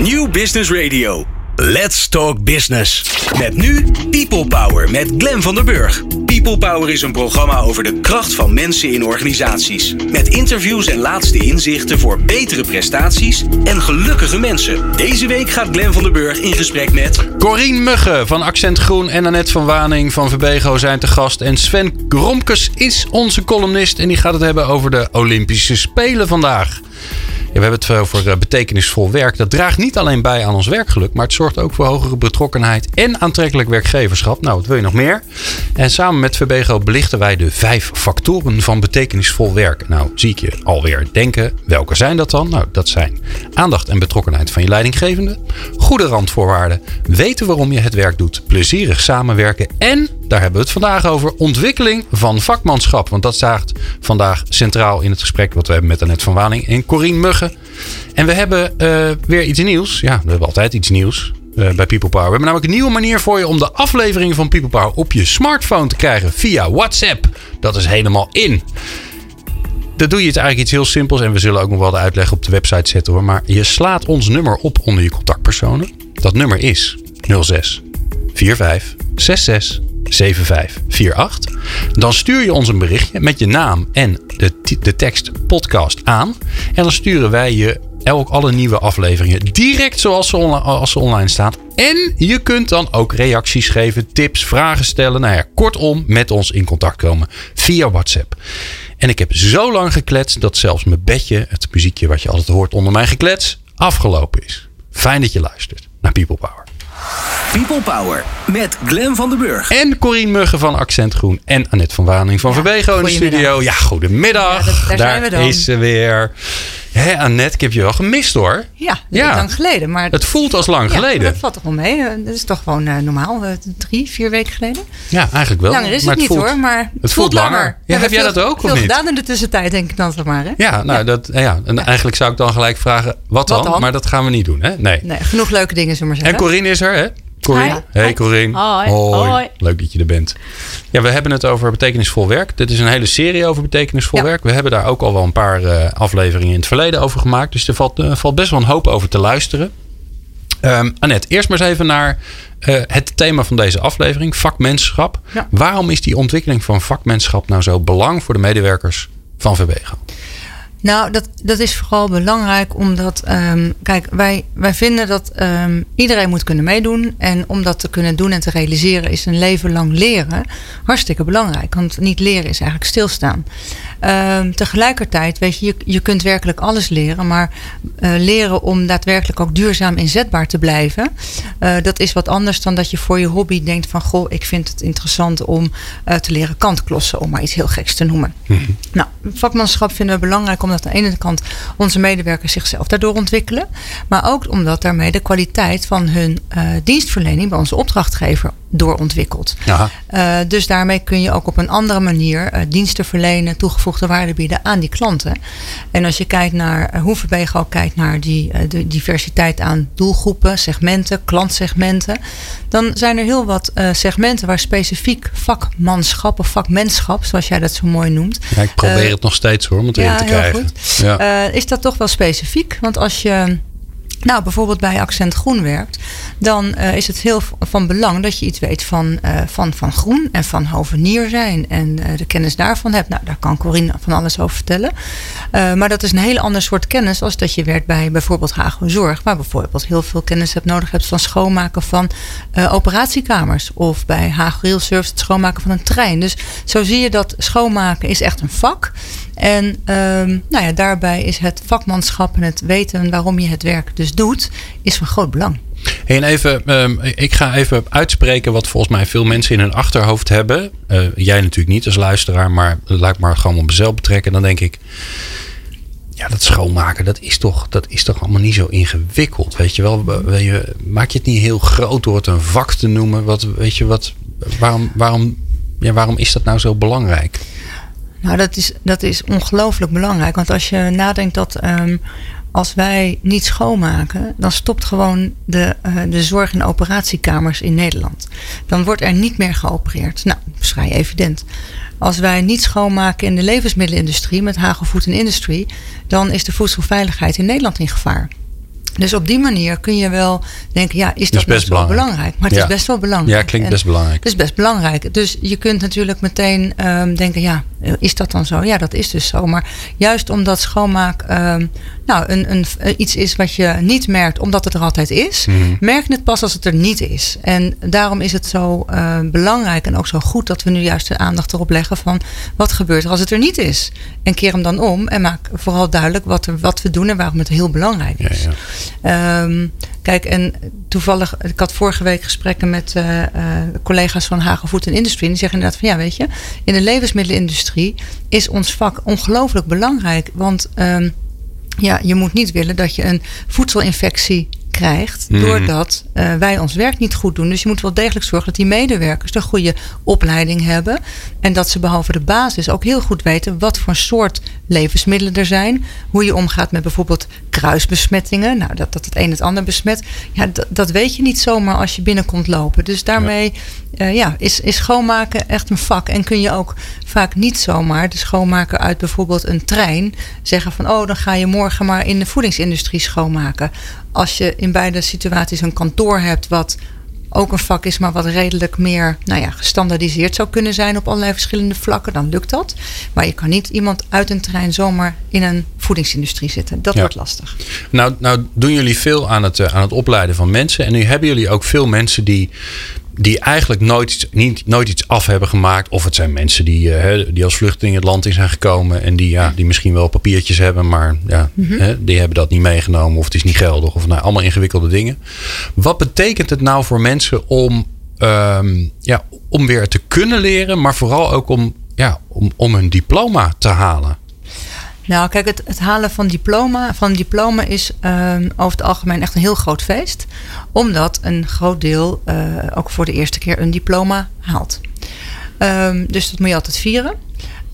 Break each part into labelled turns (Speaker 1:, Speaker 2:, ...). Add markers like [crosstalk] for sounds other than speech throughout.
Speaker 1: New Business Radio. Let's Talk Business. Met nu People Power met Glen van der Burg. People Power is een programma over de kracht van mensen in organisaties. Met interviews en laatste inzichten voor betere prestaties en gelukkige mensen. Deze week gaat Glen van der Burg in gesprek met...
Speaker 2: Corien Muggen van Accent Groen en Annette van Waning van Verbego zijn te gast. En Sven Gromkes is onze columnist en die gaat het hebben over de Olympische Spelen vandaag. Ja, we hebben het over eh, betekenisvol werk. Dat draagt niet alleen bij aan ons werkgeluk, maar het zorgt ook voor hogere betrokkenheid en aantrekkelijk werkgeverschap. Nou, wat wil je nog meer? En samen met Verbego belichten wij de vijf factoren van betekenisvol werk. Nou, zie ik je alweer denken, welke zijn dat dan? Nou, dat zijn aandacht en betrokkenheid van je leidinggevende, goede randvoorwaarden, weten waarom je het werk doet, plezierig samenwerken en, daar hebben we het vandaag over, ontwikkeling van vakmanschap. Want dat staat vandaag centraal in het gesprek wat we hebben met Annette van Waning en Corien En we hebben uh, weer iets nieuws. Ja, we hebben altijd iets nieuws. Uh, bij People Power. We hebben namelijk een nieuwe manier voor je om de afleveringen van People Power op je smartphone te krijgen via WhatsApp. Dat is helemaal in. Dat doe je het eigenlijk iets heel simpels en we zullen ook nog wel de uitleg op de website zetten hoor. Maar je slaat ons nummer op onder je contactpersonen. Dat nummer is 06 45 66 7548. Dan stuur je ons een berichtje met je naam en de, de tekst podcast aan. En dan sturen wij je elk alle nieuwe afleveringen direct zoals ze, online, als ze online staan. En je kunt dan ook reacties geven, tips, vragen stellen. Nou ja, kortom, met ons in contact komen via WhatsApp. En ik heb zo lang gekletst dat zelfs mijn bedje, het muziekje wat je altijd hoort onder mijn geklets, afgelopen is. Fijn dat je luistert naar People Power.
Speaker 1: People Power met Glen van den Burg.
Speaker 2: En Corien Muggen van Accent Groen. En Annette van Waning van ja, Verbego in de studio. Ja, goedemiddag. Ja, dat, daar, daar zijn we dan. is ze weer. Hé, Annette, ik heb je wel gemist hoor.
Speaker 3: Ja, ja. lang geleden. Maar
Speaker 2: het voelt als lang
Speaker 3: ja,
Speaker 2: geleden.
Speaker 3: Dat valt toch wel mee. Dat is toch gewoon uh, normaal. Uh, drie, vier weken geleden.
Speaker 2: Ja, eigenlijk wel.
Speaker 3: Langer is
Speaker 2: maar
Speaker 3: het,
Speaker 2: het
Speaker 3: niet hoor. Maar het,
Speaker 2: het voelt, langer. langer. Ja, heb jij dat ook
Speaker 3: veel
Speaker 2: of niet?
Speaker 3: gedaan in de tussentijd, denk ik dan toch maar. Hè?
Speaker 2: Ja, nou, Dat, ja. En eigenlijk zou ik dan gelijk vragen, wat, wat dan? Maar dat gaan we niet doen, hè? Nee.
Speaker 3: nee genoeg leuke dingen, zullen we maar
Speaker 2: zeggen. En Corine is er, hè? Corine. Hey Corine.
Speaker 3: Hoi. Hoi.
Speaker 2: Leuk dat je er bent. Ja, we hebben het over betekenisvol werk. Dit is een hele serie over betekenisvol werk. We hebben daar ook al wel een paar uh, afleveringen in het verleden over gemaakt. Dus er valt, uh, valt best wel een hoop over te luisteren. Um, Annette, eerst maar eens even naar uh, het thema van deze aflevering: vakmenschap.
Speaker 3: Ja.
Speaker 2: Waarom is die ontwikkeling van vakmenschap nou zo belang voor de medewerkers van Verbego?
Speaker 3: Nou, dat, dat is vooral belangrijk omdat, um, kijk, wij, wij vinden dat um, iedereen moet kunnen meedoen. En om dat te kunnen doen en te realiseren is een leven lang leren hartstikke belangrijk. Want niet leren is eigenlijk stilstaan. Um, tegelijkertijd, weet je, je, je kunt werkelijk alles leren. Maar uh, leren om daadwerkelijk ook duurzaam inzetbaar te blijven. Uh, dat is wat anders dan dat je voor je hobby denkt van... goh, ik vind het interessant om uh, te leren kantklossen. Om maar iets heel geks te noemen.
Speaker 2: Mm-hmm.
Speaker 3: Nou, vakmanschap vinden we belangrijk omdat aan de ene kant onze medewerkers zichzelf daardoor ontwikkelen. Maar ook omdat daarmee de kwaliteit van hun uh, dienstverlening bij onze opdrachtgever doorontwikkelt. Uh, dus daarmee kun je ook op een andere manier uh, diensten verlenen, toegevoegde waarde bieden aan die klanten. En als je kijkt naar uh, hoe Verbego kijkt naar die de diversiteit aan doelgroepen, segmenten, klantsegmenten, dan zijn er heel wat segmenten waar specifiek vakmanschap of vakmenschap, zoals jij dat zo mooi noemt.
Speaker 2: Ja, ik probeer het nog steeds hoor, om het
Speaker 3: ja,
Speaker 2: erin te krijgen.
Speaker 3: Ja. is dat toch wel specifiek? Want als je nou, bijvoorbeeld bij Accent Groen werkt, dan uh, is het heel van belang dat je iets weet van, uh, van, van groen en van hovenier zijn en uh, de kennis daarvan hebt. Nou, daar kan Corine van alles over vertellen. maar dat is een hele ander soort kennis als dat je werkt bij bijvoorbeeld Hago Zorg, waar bijvoorbeeld heel veel kennis hebt nodig hebt van schoonmaken van operatiekamers of bij Hago Rail Service het schoonmaken van een trein. Dus zo zie je dat schoonmaken is echt een vak. En um, nou ja, daarbij is het vakmanschap en het weten waarom je het werk dus doet, is van groot belang.
Speaker 2: En even, um, ik ga even uitspreken wat volgens mij veel mensen in hun achterhoofd hebben. Uh, jij natuurlijk niet als luisteraar, maar laat ik maar gewoon op mezelf betrekken. Dan denk ik, ja, dat schoonmaken, dat is toch, dat is toch allemaal niet zo ingewikkeld. Weet je wel, weet je, maak je het niet heel groot door het een vak te noemen? Wat, weet je wat, waarom, waarom, ja, waarom is dat nou zo belangrijk?
Speaker 3: Nou, dat is, dat is ongelooflijk belangrijk. Want als je nadenkt dat um, als wij niet schoonmaken, dan stopt gewoon de, uh, de zorg- en operatiekamers in Nederland. Dan wordt er niet meer geopereerd. Nou, dat is vrij evident. Als wij niet schoonmaken in de levensmiddelenindustrie met Hagelfood Industry, dan is de voedselveiligheid in Nederland in gevaar. Dus op die manier kun je wel denken, ja, is dat
Speaker 2: is best
Speaker 3: zo
Speaker 2: belangrijk.
Speaker 3: belangrijk? Maar het
Speaker 2: Ja.
Speaker 3: is best wel belangrijk.
Speaker 2: Ja, klinkt
Speaker 3: En
Speaker 2: best belangrijk.
Speaker 3: Het is best belangrijk. Dus je kunt natuurlijk meteen ehm, denken, ja, is dat dan zo? Ja, dat is dus zo. Maar juist omdat schoonmaak ehm, nou, een, een, eh, iets is wat je niet merkt omdat het er altijd is,
Speaker 2: Mhm.
Speaker 3: merk je het pas als het er niet is. En daarom is het zo eh, belangrijk en ook zo goed dat we nu juist de aandacht erop leggen van wat gebeurt er als het er niet is. En keer hem dan om en maak vooral duidelijk wat, er, wat we doen en waarom het heel belangrijk
Speaker 2: Ja,
Speaker 3: is.
Speaker 2: ja.
Speaker 3: Ehm, kijk, en toevallig, ik had vorige week gesprekken met eh, collega's van Hagen Food Industry. En die zeggen inderdaad van ja, weet je, in de levensmiddelenindustrie is ons vak ongelooflijk belangrijk. Want ehm, ja, je moet niet willen dat je een voedselinfectie krijgt
Speaker 2: Mhm.
Speaker 3: doordat eh, wij ons werk niet goed doen. Dus je moet wel degelijk zorgen dat die medewerkers een goede opleiding hebben en dat ze behalve de basis ook heel goed weten wat voor soort levensmiddelen er zijn, hoe je omgaat met bijvoorbeeld kruisbesmettingen, nou dat, dat het een het ander besmet. Ja, dat, dat weet je niet zomaar als je binnenkomt lopen. Dus daarmee eh, ja, is, is schoonmaken echt een vak en kun je ook vaak niet zomaar de schoonmaker uit bijvoorbeeld een trein zeggen van oh dan ga je morgen maar in de voedingsindustrie schoonmaken. Als je in beide situaties een kantoor hebt wat ook een vak is, maar wat redelijk meer nou ja, gestandaardiseerd zou kunnen zijn op allerlei verschillende vlakken, dan lukt dat. Maar je kan niet iemand uit een trein zomaar in een voedingsindustrie zitten. Dat
Speaker 2: Ja.
Speaker 3: wordt lastig.
Speaker 2: Nou, nou doen jullie veel aan het, eh, aan het opleiden van mensen. En nu hebben jullie ook veel mensen die, die eigenlijk nooit, iets- niet, nooit iets af hebben gemaakt. Of het zijn mensen die, hè, die als vluchteling het land in zijn gekomen. En die, ja, die misschien wel papiertjes hebben, maar ja, hè, die hebben dat niet meegenomen. Of het is niet geldig. Of nou, allemaal ingewikkelde dingen. Wat betekent het nou voor mensen om, ehm, ja, om weer te kunnen leren. Maar vooral ook om, ja, om, om een diploma te halen?
Speaker 3: Nou, kijk, het, het halen van diploma, van diploma is ehm, over het algemeen echt een heel groot feest. Omdat een groot deel eh, ook voor de eerste keer een diploma haalt. Ehm, dus dat moet je altijd vieren.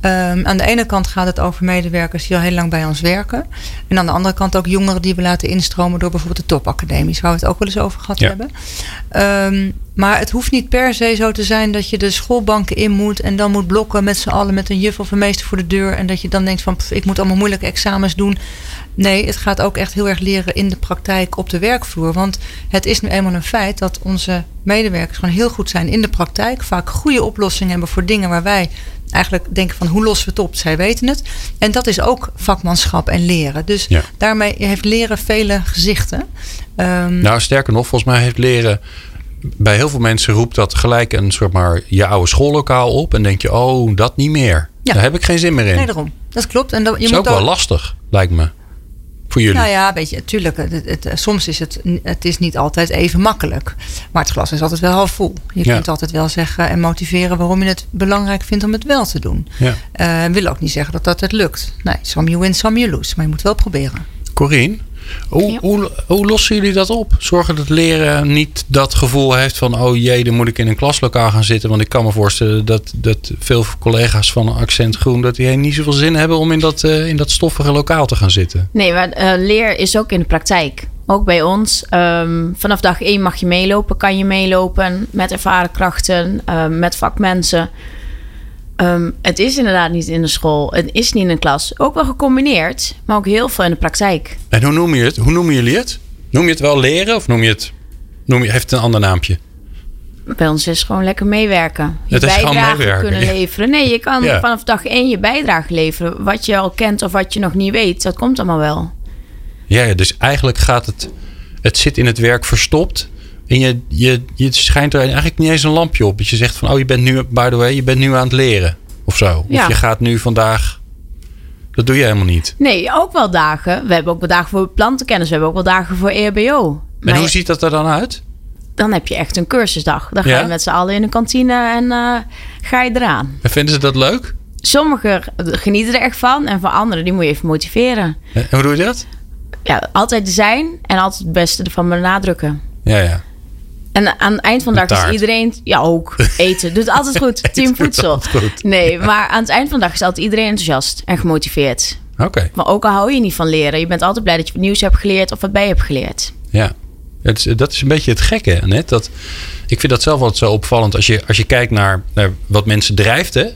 Speaker 3: Ehm, aan de ene kant gaat het over medewerkers die al heel lang bij ons werken. En aan de andere kant ook jongeren die we laten instromen door bijvoorbeeld de topacademies, waar we het ook wel eens over gehad
Speaker 2: Ja.
Speaker 3: hebben. Maar het hoeft niet per se zo te zijn dat je de schoolbanken in moet en dan moet blokken met z'n allen met een juf of een meester voor de deur. En dat je dan denkt van pff, ik moet allemaal moeilijke examens doen. Nee, het gaat ook echt heel erg leren in de praktijk op de werkvloer. Want het is nu eenmaal een feit dat onze medewerkers gewoon heel goed zijn in de praktijk. Vaak goede oplossingen hebben voor dingen waar wij eigenlijk denken van hoe lossen we het op? Zij weten het. En dat is ook vakmanschap en leren. Dus
Speaker 2: Ja.
Speaker 3: daarmee heeft leren vele gezichten. Ehm,
Speaker 2: Nou, sterker nog, volgens mij heeft leren. Bij heel veel mensen roept dat gelijk een soort maar je oude schoollokaal op. En denk je, oh, dat niet meer.
Speaker 3: Ja.
Speaker 2: Daar heb ik geen zin meer in.
Speaker 3: nee, daarom. Dat klopt. En dat, je
Speaker 2: dat is
Speaker 3: moet
Speaker 2: ook wel lastig, lijkt me. Voor jullie.
Speaker 3: Nou ja, weet je, tuurlijk. Het, het- soms is het, het is niet altijd even makkelijk. Maar het glas is altijd wel half vol. Je
Speaker 2: Ja.
Speaker 3: kunt altijd wel zeggen en motiveren waarom je het belangrijk vindt om het wel te doen.
Speaker 2: Ja.
Speaker 3: Eh wil ook niet zeggen dat dat het lukt. Nee, some you win, some you lose. Maar je moet wel proberen.
Speaker 2: Corine, hoe,
Speaker 4: Ja.
Speaker 2: hoe, hoe lossen jullie dat op? Zorgen dat leren niet dat gevoel heeft van... oh jee, dan moet ik in een klaslokaal gaan zitten. Want ik kan me voorstellen dat, dat veel collega's van Accent Groen... dat die niet zoveel zin hebben om in dat, eh, in dat stoffige lokaal te gaan zitten.
Speaker 4: Nee, maar eh, leer is ook in de praktijk. Ook bij ons. Ehm, vanaf dag één mag je meelopen, kan je meelopen met ervaren krachten, ehm, met vakmensen. Ehm, het is inderdaad niet in de school, het is niet in een klas. Ook wel gecombineerd, maar ook heel veel in de praktijk.
Speaker 2: En hoe noem je het? Hoe noemen jullie het? Noem je het wel leren of noem je het... Noem je, heeft het een ander naampje?
Speaker 4: Bij ons is gewoon lekker meewerken. Je
Speaker 2: Het is gewoon
Speaker 4: bijdrage
Speaker 2: meewerken,
Speaker 4: kunnen
Speaker 2: ja.
Speaker 4: leveren. Nee, je kan
Speaker 2: Ja.
Speaker 4: vanaf dag één je bijdrage leveren. Wat je al kent of wat je nog niet weet, dat komt allemaal wel.
Speaker 2: Ja, ja, dus eigenlijk gaat het... Het zit in het werk verstopt. En je, je, je schijnt er eigenlijk niet eens een lampje op. Dat je zegt van... Oh, je bent nu, by the way, je bent nu aan het leren. Of zo. Of je gaat nu vandaag... Dat doe je helemaal niet.
Speaker 4: Nee, ook wel dagen. We hebben ook wel dagen voor plantenkennis. We hebben ook wel dagen voor EHBO.
Speaker 2: En hoe ziet dat er dan uit?
Speaker 4: dan heb je echt een cursusdag. Dan ga
Speaker 2: Ja?
Speaker 4: je met z'n allen in een kantine en eh, ga je eraan.
Speaker 2: En vinden ze dat leuk?
Speaker 4: Sommigen genieten er echt van en voor anderen die moet je even motiveren.
Speaker 2: En hoe doe je dat?
Speaker 4: Ja, altijd zijn en altijd het beste ervan benadrukken.
Speaker 2: Ja, ja.
Speaker 4: En aan het eind van de dag is iedereen... Ja, ook. Eten. Doet altijd goed. [laughs] Team voedsel.
Speaker 2: goed.
Speaker 4: Nee, maar aan het eind van de dag is altijd iedereen enthousiast en gemotiveerd.
Speaker 2: Oké.
Speaker 4: Maar ook al hou je niet van leren. Je bent altijd blij dat je nieuws hebt geleerd of wat bij hebt geleerd.
Speaker 2: Ja. Het is, dat is een beetje het gekke, net. Dat, ik vind dat zelf altijd zo opvallend. Als je, als je kijkt naar, naar wat mensen drijft, hè,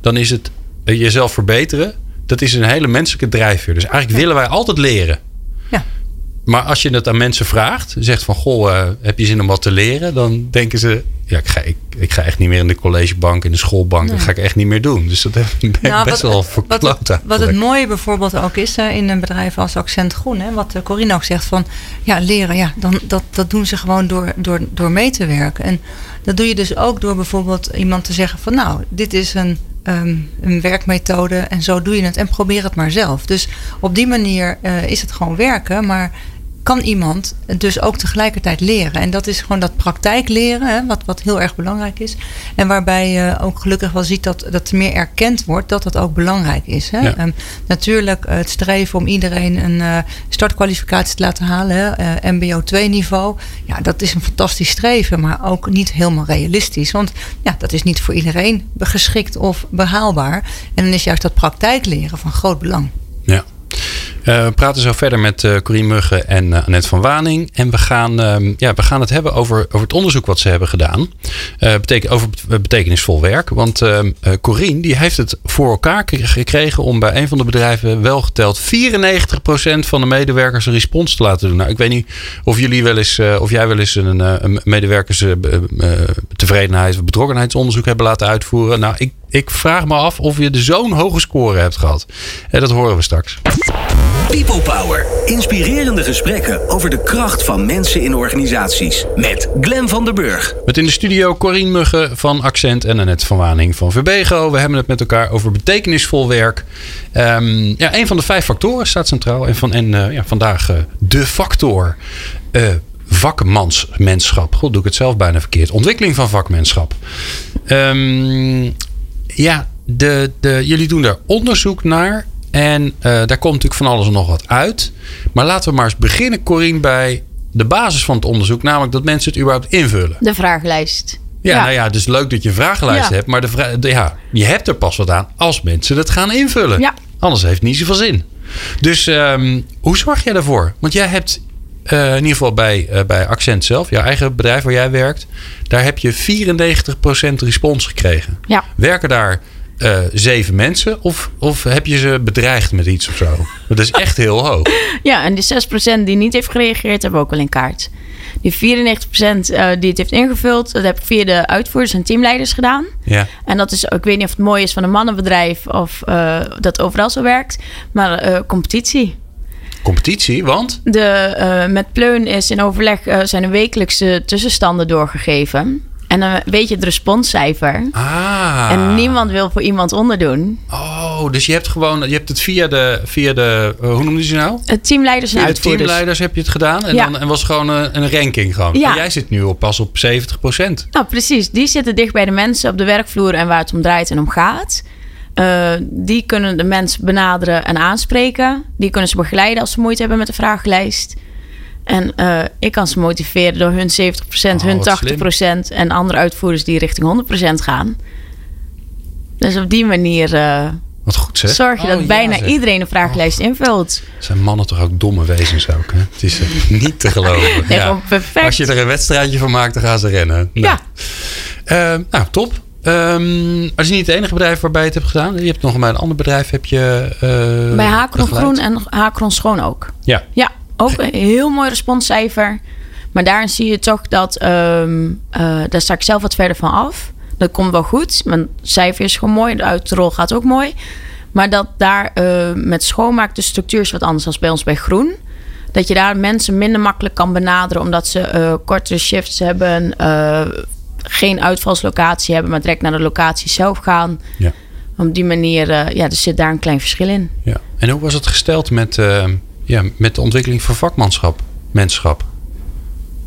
Speaker 2: dan is het eh, jezelf verbeteren. Dat is een hele menselijke drijfveer. Dus eigenlijk willen wij altijd leren.
Speaker 3: Ja.
Speaker 2: Maar als je het aan mensen vraagt, zegt van goh, uh, heb je zin om wat te leren? Dan denken ze, ja, ik ga, ik, ik ga echt niet meer in de collegebank, in de schoolbank. Dat ga ik echt niet meer doen. Dus dat ben ik nou, best wel verkloot
Speaker 3: wat, het, wat het mooie bijvoorbeeld ook is uh, in een bedrijf als Accent Groen. Hè, wat Corine ook zegt van, ja, leren, ja, dan, dat, dat doen ze gewoon door, door, door mee te werken. En dat doe je dus ook door bijvoorbeeld iemand te zeggen van, nou, dit is een um, een werkmethode en zo doe je het en probeer het maar zelf. Dus op die manier uh, is het gewoon werken, maar kan iemand dus ook tegelijkertijd leren. En dat is gewoon dat praktijk leren, hè, wat, wat heel erg belangrijk is. En waarbij je ook gelukkig wel ziet dat dat meer erkend wordt dat dat ook belangrijk is. Hè. Ja. Ehm, natuurlijk het streven om iedereen een uh, startkwalificatie te laten halen, hè, uh, MBO 2 niveau. Ja, dat is een fantastisch streven, maar ook niet helemaal realistisch. Want ja, dat is niet voor iedereen geschikt of behaalbaar. En dan is juist dat praktijk leren van groot belang.
Speaker 2: Ja. Uh, we praten zo verder met uh, Corine Muggen en uh, Annette van Waning. En we gaan, uh, ja, we gaan het hebben over, over het onderzoek wat ze hebben gedaan. Beteken, over betekenisvol werk. Want Corine die heeft het voor elkaar gekregen om bij een van de bedrijven wel geteld 94% van de medewerkers een respons te laten doen. Nou, ik weet niet of jullie wel eens, of jij wel eens een, een medewerkers tevredenheid of betrokkenheidsonderzoek hebben laten uitvoeren. Nou, ik ik vraag me af of je de zo'n hoge score hebt gehad. En dat horen we straks.
Speaker 1: People Power. Inspirerende gesprekken over de kracht van mensen in organisaties. Met Glen van der Burg.
Speaker 2: Met in de studio Corine Muggen van Accent en Annette van Waning van Verbego. We hebben het met elkaar over betekenisvol werk. Um, ja, een van de vijf factoren staat centraal. En, van, en uh, ja, vandaag uh, de factor. Uh, vakmansmenschap. Goed, doe ik het zelf bijna verkeerd. Ontwikkeling van vakmanschap. Um, ja, de, de, jullie doen daar onderzoek naar. En uh, daar komt natuurlijk van alles en nog wat uit. Maar laten we maar eens beginnen, Corine, bij de basis van het onderzoek. Namelijk dat mensen het überhaupt invullen.
Speaker 4: De vragenlijst.
Speaker 2: Ja, ja. nou ja, dus leuk dat je een vragenlijst ja. hebt. Maar de, de, ja, je hebt er pas wat aan als mensen het gaan invullen.
Speaker 4: Ja.
Speaker 2: Anders heeft het niet zoveel zin. Dus um, hoe zorg jij daarvoor? Want jij hebt uh, in ieder geval bij, uh, bij Accent zelf, jouw eigen bedrijf waar jij werkt, daar heb je 94% respons gekregen.
Speaker 4: Ja.
Speaker 2: Werken daar uh, zeven mensen of, of heb je ze bedreigd met iets of zo? Dat is echt heel hoog. [laughs]
Speaker 4: Ja, en die 6% die niet heeft gereageerd, hebben we ook al in kaart. Die 94% uh, die het heeft ingevuld, dat heb ik via de uitvoerders en teamleiders gedaan.
Speaker 2: Ja.
Speaker 4: En dat is, ik weet niet of het mooi is van een mannenbedrijf of dat overal zo werkt, maar competitie.
Speaker 2: Competitie, want?
Speaker 4: De, uh, met Pleun is in overleg uh, zijn de wekelijkse tussenstanden doorgegeven. En dan weet je het responscijfer.
Speaker 2: Ah.
Speaker 4: En niemand wil voor iemand onderdoen.
Speaker 2: Oh, dus je hebt gewoon, je hebt het via de, via de uh, hoe noemde je ze nou?
Speaker 4: Het teamleiders en
Speaker 2: via
Speaker 4: uitvoerders.
Speaker 2: De teamleiders heb je het gedaan en, ja. dan, en was gewoon een, een ranking gewoon.
Speaker 4: Ja.
Speaker 2: En jij zit nu op, pas op 70%
Speaker 4: Nou, precies. Die zitten dicht bij de mensen op de werkvloer en waar het om draait en om gaat. Uh, die kunnen de mensen benaderen en aanspreken. Die kunnen ze begeleiden als ze moeite hebben met de vragenlijst. En uh, ik kan ze motiveren door hun 70%, oh, hun 80% en andere uitvoerders die richting 100% gaan. Dus op die manier uh,
Speaker 2: Wat goed, zeg.
Speaker 4: zorg je dat oh, bijna ja, iedereen een vragenlijst oh, invult.
Speaker 2: Zijn mannen toch ook domme wezens ook? Hè? Het is [laughs] niet te geloven.
Speaker 4: nee, ja. perfect.
Speaker 2: Als je er een wedstrijdje van maakt, dan gaan ze rennen.
Speaker 4: Nou.
Speaker 2: Ja. nou, top. Um, het is niet het enige bedrijf waarbij je het hebt gedaan. Je hebt nog bij een ander bedrijf heb je. Uh,
Speaker 4: bij Hakron Groen en Hakron Schoon ook.
Speaker 2: Ja.
Speaker 4: Ja, ook een heel mooi responscijfer. Maar daarin zie je toch dat. Um, uh, daar sta ik zelf wat verder van af. Dat komt wel goed. Mijn cijfer is gewoon mooi. De uitrol gaat ook mooi. Maar dat daar uh, met schoonmaak de structuur is wat anders dan bij ons bij Groen. Dat je daar mensen minder makkelijk kan benaderen omdat ze kortere shifts hebben geen uitvalslocatie hebben, maar direct naar de locatie zelf gaan.
Speaker 2: Ja.
Speaker 4: Op die manier, uh, ja, er zit daar een klein verschil in.
Speaker 2: Ja. En hoe was het gesteld met, uh, ja, met de ontwikkeling van vakmanschap, menschap?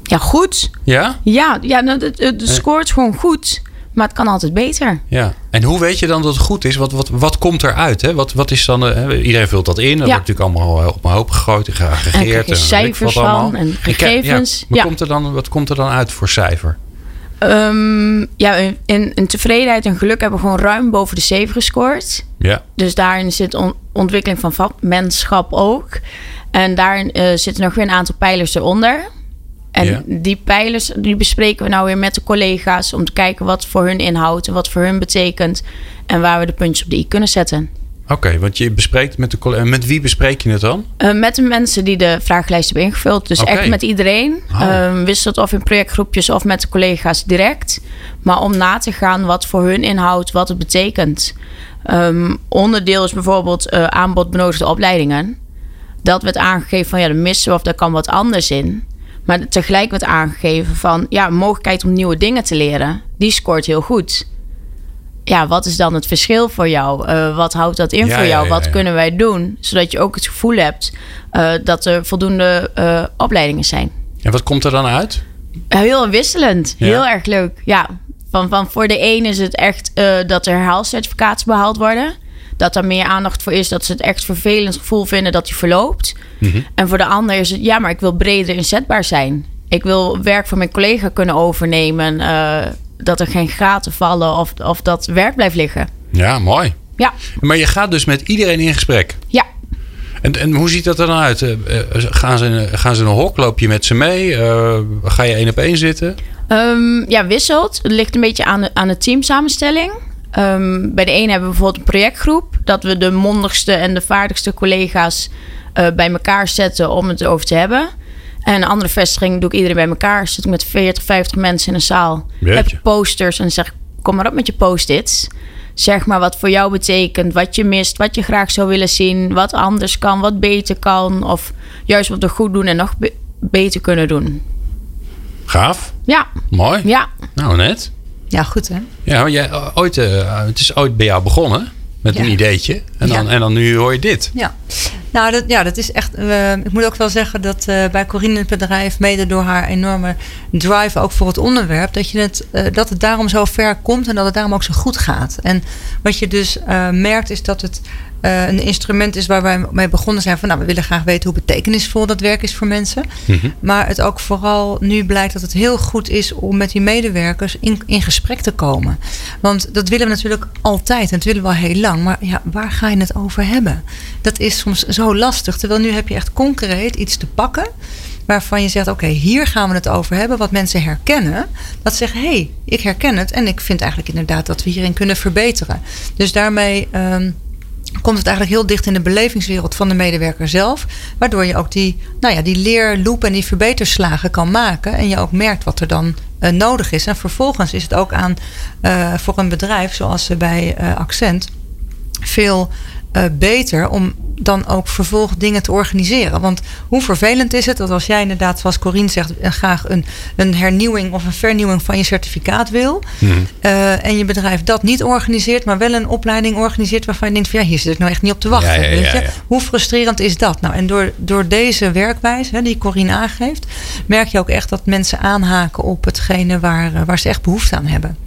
Speaker 4: Ja, goed.
Speaker 2: Ja?
Speaker 4: Ja, ja nou, het, het scoort gewoon goed. Maar het kan altijd beter.
Speaker 2: Ja. En hoe weet je dan dat het goed is? Wat, wat, wat komt eruit? Hè? Wat, wat is dan, iedereen vult dat in. Dat ja. wordt natuurlijk allemaal op een hoop gegooid en geaggregeerd.
Speaker 4: En, en cijfers van allemaal. en gegevens.
Speaker 2: Ja, maar Komt er dan, wat komt er dan uit voor cijfer?
Speaker 4: Um, ja, in, in, tevredenheid en geluk hebben we gewoon ruim boven de 7 gescoord.
Speaker 2: Ja.
Speaker 4: Dus daarin zit on, ontwikkeling van vakmanschap ook. En daarin uh, zitten nog weer een aantal pijlers eronder. En
Speaker 2: ja.
Speaker 4: die pijlers die bespreken we nou weer met de collega's om te kijken wat voor hun inhoudt en wat voor hun betekent. En waar we de puntjes op de i kunnen zetten.
Speaker 2: Oké, want je bespreekt met de. Met wie bespreek je het dan?
Speaker 4: Uh, met de mensen die de vragenlijst hebben ingevuld. Dus echt met iedereen.
Speaker 2: Oh.
Speaker 4: Ehm, wisselt of in projectgroepjes of met de collega's direct. Maar om na te gaan wat voor hun inhoudt, wat het betekent. Ehm, onderdeel is bijvoorbeeld eh, aanbod benodigde opleidingen. Dat werd aangegeven van ja, dat missen we of daar kan wat anders in. Maar tegelijk werd aangegeven van ja, mogelijkheid om nieuwe dingen te leren. Die scoort heel goed. Ja, wat is dan het verschil voor jou? Uh, wat houdt dat in
Speaker 2: Ja,
Speaker 4: voor jou?
Speaker 2: ja,
Speaker 4: wat kunnen wij doen? Zodat je ook het gevoel hebt uh, dat er voldoende uh, opleidingen zijn.
Speaker 2: En wat komt er dan uit?
Speaker 4: Heel wisselend. Heel erg leuk. Ja, van, van voor de een is het echt dat er herhaalcertificaten behaald worden. Dat er meer aandacht voor is. Dat ze het echt vervelend gevoel vinden dat die verloopt.
Speaker 2: Mhm.
Speaker 4: En voor de ander is het, ja, maar ik wil breder inzetbaar zijn. Ik wil werk van mijn collega kunnen overnemen. Dat er geen gaten vallen of, of dat werk blijft liggen.
Speaker 2: Ja, mooi.
Speaker 4: Ja.
Speaker 2: Maar je gaat dus met iedereen in gesprek.
Speaker 4: Ja.
Speaker 2: En, en hoe ziet dat er dan uit? Uh, gaan, ze, gaan ze in een hok? Loop je met ze mee? Uh, ga je één op één zitten?
Speaker 4: Um, ja, wisselt. Het ligt een beetje aan de, aan de teamsamenstelling. Um, bij de ene hebben we bijvoorbeeld een projectgroep. Dat we de mondigste en de vaardigste collega's uh, bij elkaar zetten om het erover te hebben. En een andere vestiging doe ik iedereen bij elkaar. Zit ik met 40, 50 mensen in een zaal.
Speaker 2: Jeetje.
Speaker 4: Heb je posters en zeg kom maar op met je post-its. Zeg maar wat voor jou betekent, wat je mist, wat je graag zou willen zien, wat anders kan, wat beter kan. Of juist wat we goed doen en nog be beter kunnen doen.
Speaker 2: Gaaf.
Speaker 4: Ja.
Speaker 2: Mooi.
Speaker 4: Ja.
Speaker 2: Nou, net.
Speaker 3: Ja, goed hè?
Speaker 2: Ja, jij, ooit, uh, het is ooit bij jou begonnen met
Speaker 3: Ja.
Speaker 2: een ideetje. En dan,
Speaker 3: Ja.
Speaker 2: en dan nu hoor je dit.
Speaker 3: Ja, nou dat, ja, dat is echt. Uh, ik moet ook wel zeggen dat uh, bij Corine in het bedrijf, mede door haar enorme drive ook voor het onderwerp, dat, je het, uh, dat het daarom zo ver komt en dat het daarom ook zo goed gaat. En wat je dus merkt is dat het een instrument is waar wij mee begonnen zijn van, nou, we willen graag weten hoe betekenisvol dat werk is voor mensen.
Speaker 2: Mm -hmm.
Speaker 3: Maar het ook vooral nu blijkt dat het heel goed is om met die medewerkers in, in gesprek te komen. Want dat willen we natuurlijk altijd en dat willen we al heel lang. Maar ja, waar ga je het over hebben? Dat is soms zo lastig. Terwijl nu heb je echt concreet iets te pakken. Waarvan je zegt, oké, hier gaan we het over hebben. Wat mensen herkennen. Dat ze zeggen, hé, hey, ik herken het. En ik vind eigenlijk inderdaad dat we hierin kunnen verbeteren. Dus daarmee um, komt het eigenlijk heel dicht in de belevingswereld van de medewerker zelf. Waardoor je ook die, nou ja, die leerloop en die verbeterslagen kan maken. En je ook merkt wat er dan uh, nodig is. En vervolgens is het ook aan uh, voor een bedrijf zoals bij uh, Accent veel uh, beter om dan ook vervolg dingen te organiseren. Want hoe vervelend is het dat als jij inderdaad, zoals Corine zegt, graag een, een hernieuwing of een vernieuwing van je certificaat wil.
Speaker 2: Mm.
Speaker 3: Uh, en je bedrijf dat niet organiseert, maar wel een opleiding organiseert waarvan je denkt van ja, hier zit ik nou echt niet op te wachten.
Speaker 2: Ja, ja,
Speaker 3: weet
Speaker 2: ja,
Speaker 3: je?
Speaker 2: ja.
Speaker 3: Hoe frustrerend is dat? Nou, en door, door deze werkwijze, hè, die Corine aangeeft, merk je ook echt dat mensen aanhaken op hetgene waar, waar ze echt behoefte aan hebben.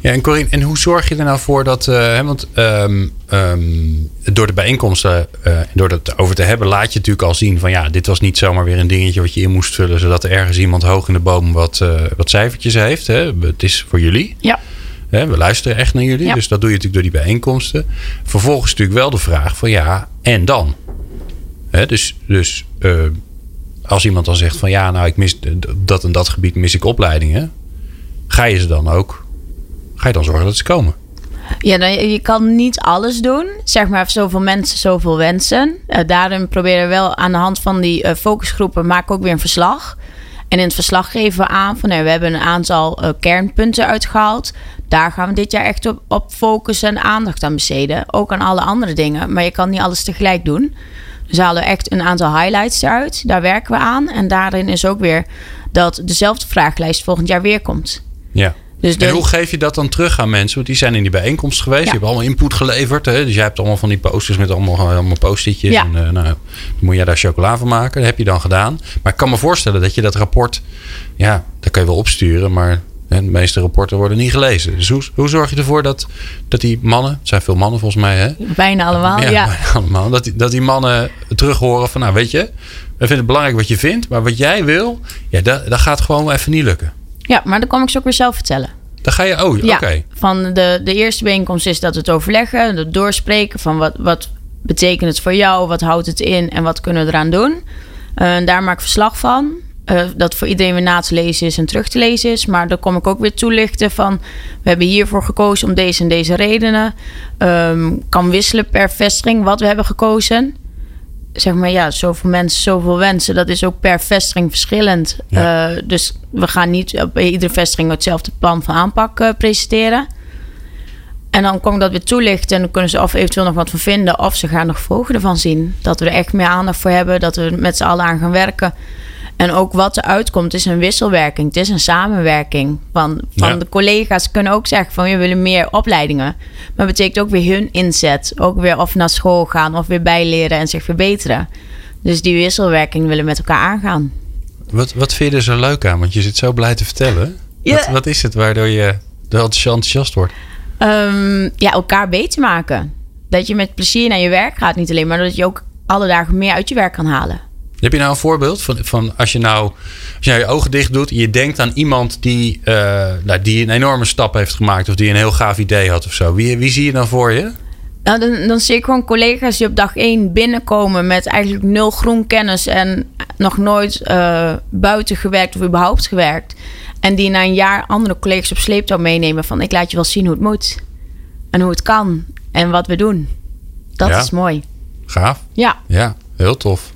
Speaker 2: Ja, en Corine, en hoe zorg je er nou voor dat, uh, hè, want um, um, door de bijeenkomsten, uh, door het over te hebben, laat je natuurlijk al zien van ja, dit was niet zomaar weer een dingetje wat je in moest vullen, zodat er ergens iemand hoog in de boom wat, uh, wat cijfertjes heeft. Hè. Het is voor jullie.
Speaker 4: Ja.
Speaker 2: Hè, we luisteren echt naar jullie,
Speaker 4: Ja.
Speaker 2: dus dat doe je natuurlijk door die bijeenkomsten. Vervolgens natuurlijk wel de vraag van ja, en dan? Hè, dus dus als iemand dan zegt van ja, nou ik mis dat en dat gebied mis ik opleidingen, ga je ze dan ook ga je dan zorgen dat ze komen?
Speaker 4: Ja, dan, je kan niet alles doen. Zeg maar, zoveel mensen, zoveel wensen. Uh, daarin proberen we wel aan de hand van die uh, focusgroepen... maken ook weer een verslag. En in het verslag geven we aan van... Nou, we hebben een aantal uh, kernpunten uitgehaald. Daar gaan we dit jaar echt op, op focussen en aandacht aan besteden. Ook aan alle andere dingen. Maar je kan niet alles tegelijk doen. Dus we halen echt een aantal highlights eruit. Daar werken we aan. En daarin is ook weer dat dezelfde vragenlijst volgend jaar weer komt.
Speaker 2: Ja.
Speaker 4: Dus de,
Speaker 2: en hoe geef je dat dan terug aan mensen? Want die zijn in die bijeenkomst geweest.
Speaker 4: Ja.
Speaker 2: Die hebben allemaal input geleverd. Hè? Dus jij hebt allemaal van die posters met allemaal, allemaal post-itjes.
Speaker 4: Ja.
Speaker 2: En uh, nou, dan moet jij daar chocola van maken. Dat heb je dan gedaan. Maar ik kan me voorstellen dat je dat rapport... Ja, dat kan je wel opsturen. Maar hè, de meeste rapporten worden niet gelezen. Dus hoe, hoe zorg je ervoor dat, dat die mannen... Het zijn veel mannen volgens mij, hè?
Speaker 4: Bijna allemaal, ja. [laughs]
Speaker 2: bijna allemaal. Dat die, dat die mannen terug horen van... Nou, weet je... We vinden het belangrijk wat je vindt. Maar wat jij wil... Ja, dat, dat gaat gewoon even niet lukken.
Speaker 4: Ja, maar dan kom ik ze ook weer zelf vertellen.
Speaker 2: Dan ga je, oh,
Speaker 4: ja,
Speaker 2: oké.
Speaker 4: Van de, de eerste bijeenkomst is dat het overleggen, het doorspreken van wat, wat betekent het voor jou, wat houdt het in en wat kunnen we eraan doen. Uh, daar maak ik verslag van. Uh, dat voor iedereen weer na te lezen is en terug te lezen is. Maar dan kom ik ook weer toelichten van... we hebben hiervoor gekozen om deze en deze redenen. Um, kan wisselen per vestiging wat we hebben gekozen. Zeg maar ja, zoveel mensen, zoveel wensen. Dat is ook per vestiging verschillend. Ja. Uh, dus we gaan niet bij iedere vestiging hetzelfde plan van aanpak uh, presenteren. En dan kom ik dat weer toelichten en dan kunnen ze of eventueel nog wat van vinden. Of ze gaan nog volgen ervan zien. Dat we er echt meer aandacht voor hebben. Dat we met z'n allen aan gaan werken. En ook wat er uitkomt is een wisselwerking. Het is een samenwerking. Van, van ja. de collega's kunnen ook zeggen van we willen meer opleidingen. Maar het betekent ook weer hun inzet. Ook weer of naar school gaan of weer bijleren en zich verbeteren. Dus die wisselwerking willen we met elkaar aangaan.
Speaker 2: Wat, wat vind je er zo leuk aan? Want je zit zo blij te vertellen. Ja. Wat, wat is het waardoor je enthousiast wordt?
Speaker 4: Um, ja, elkaar beter maken. Dat je met plezier naar je werk gaat. Niet alleen maar dat je ook alle dagen meer uit je werk kan halen.
Speaker 2: Heb je nou een voorbeeld van, van als je nou als je, nou je ogen dicht doet en je denkt aan iemand die, uh, nou, die een enorme stap heeft gemaakt of die een heel gaaf idee had of zo? Wie, wie zie je dan voor je?
Speaker 4: Nou, dan, dan zie ik gewoon collega's die op dag één binnenkomen met eigenlijk nul groen kennis en nog nooit uh, buiten gewerkt of überhaupt gewerkt. En die na een jaar andere collega's op sleeptouw meenemen van ik laat je wel zien hoe het moet. En hoe het kan. En wat we doen. Dat ja. is mooi.
Speaker 2: Gaaf.
Speaker 4: Ja.
Speaker 2: Ja, heel tof.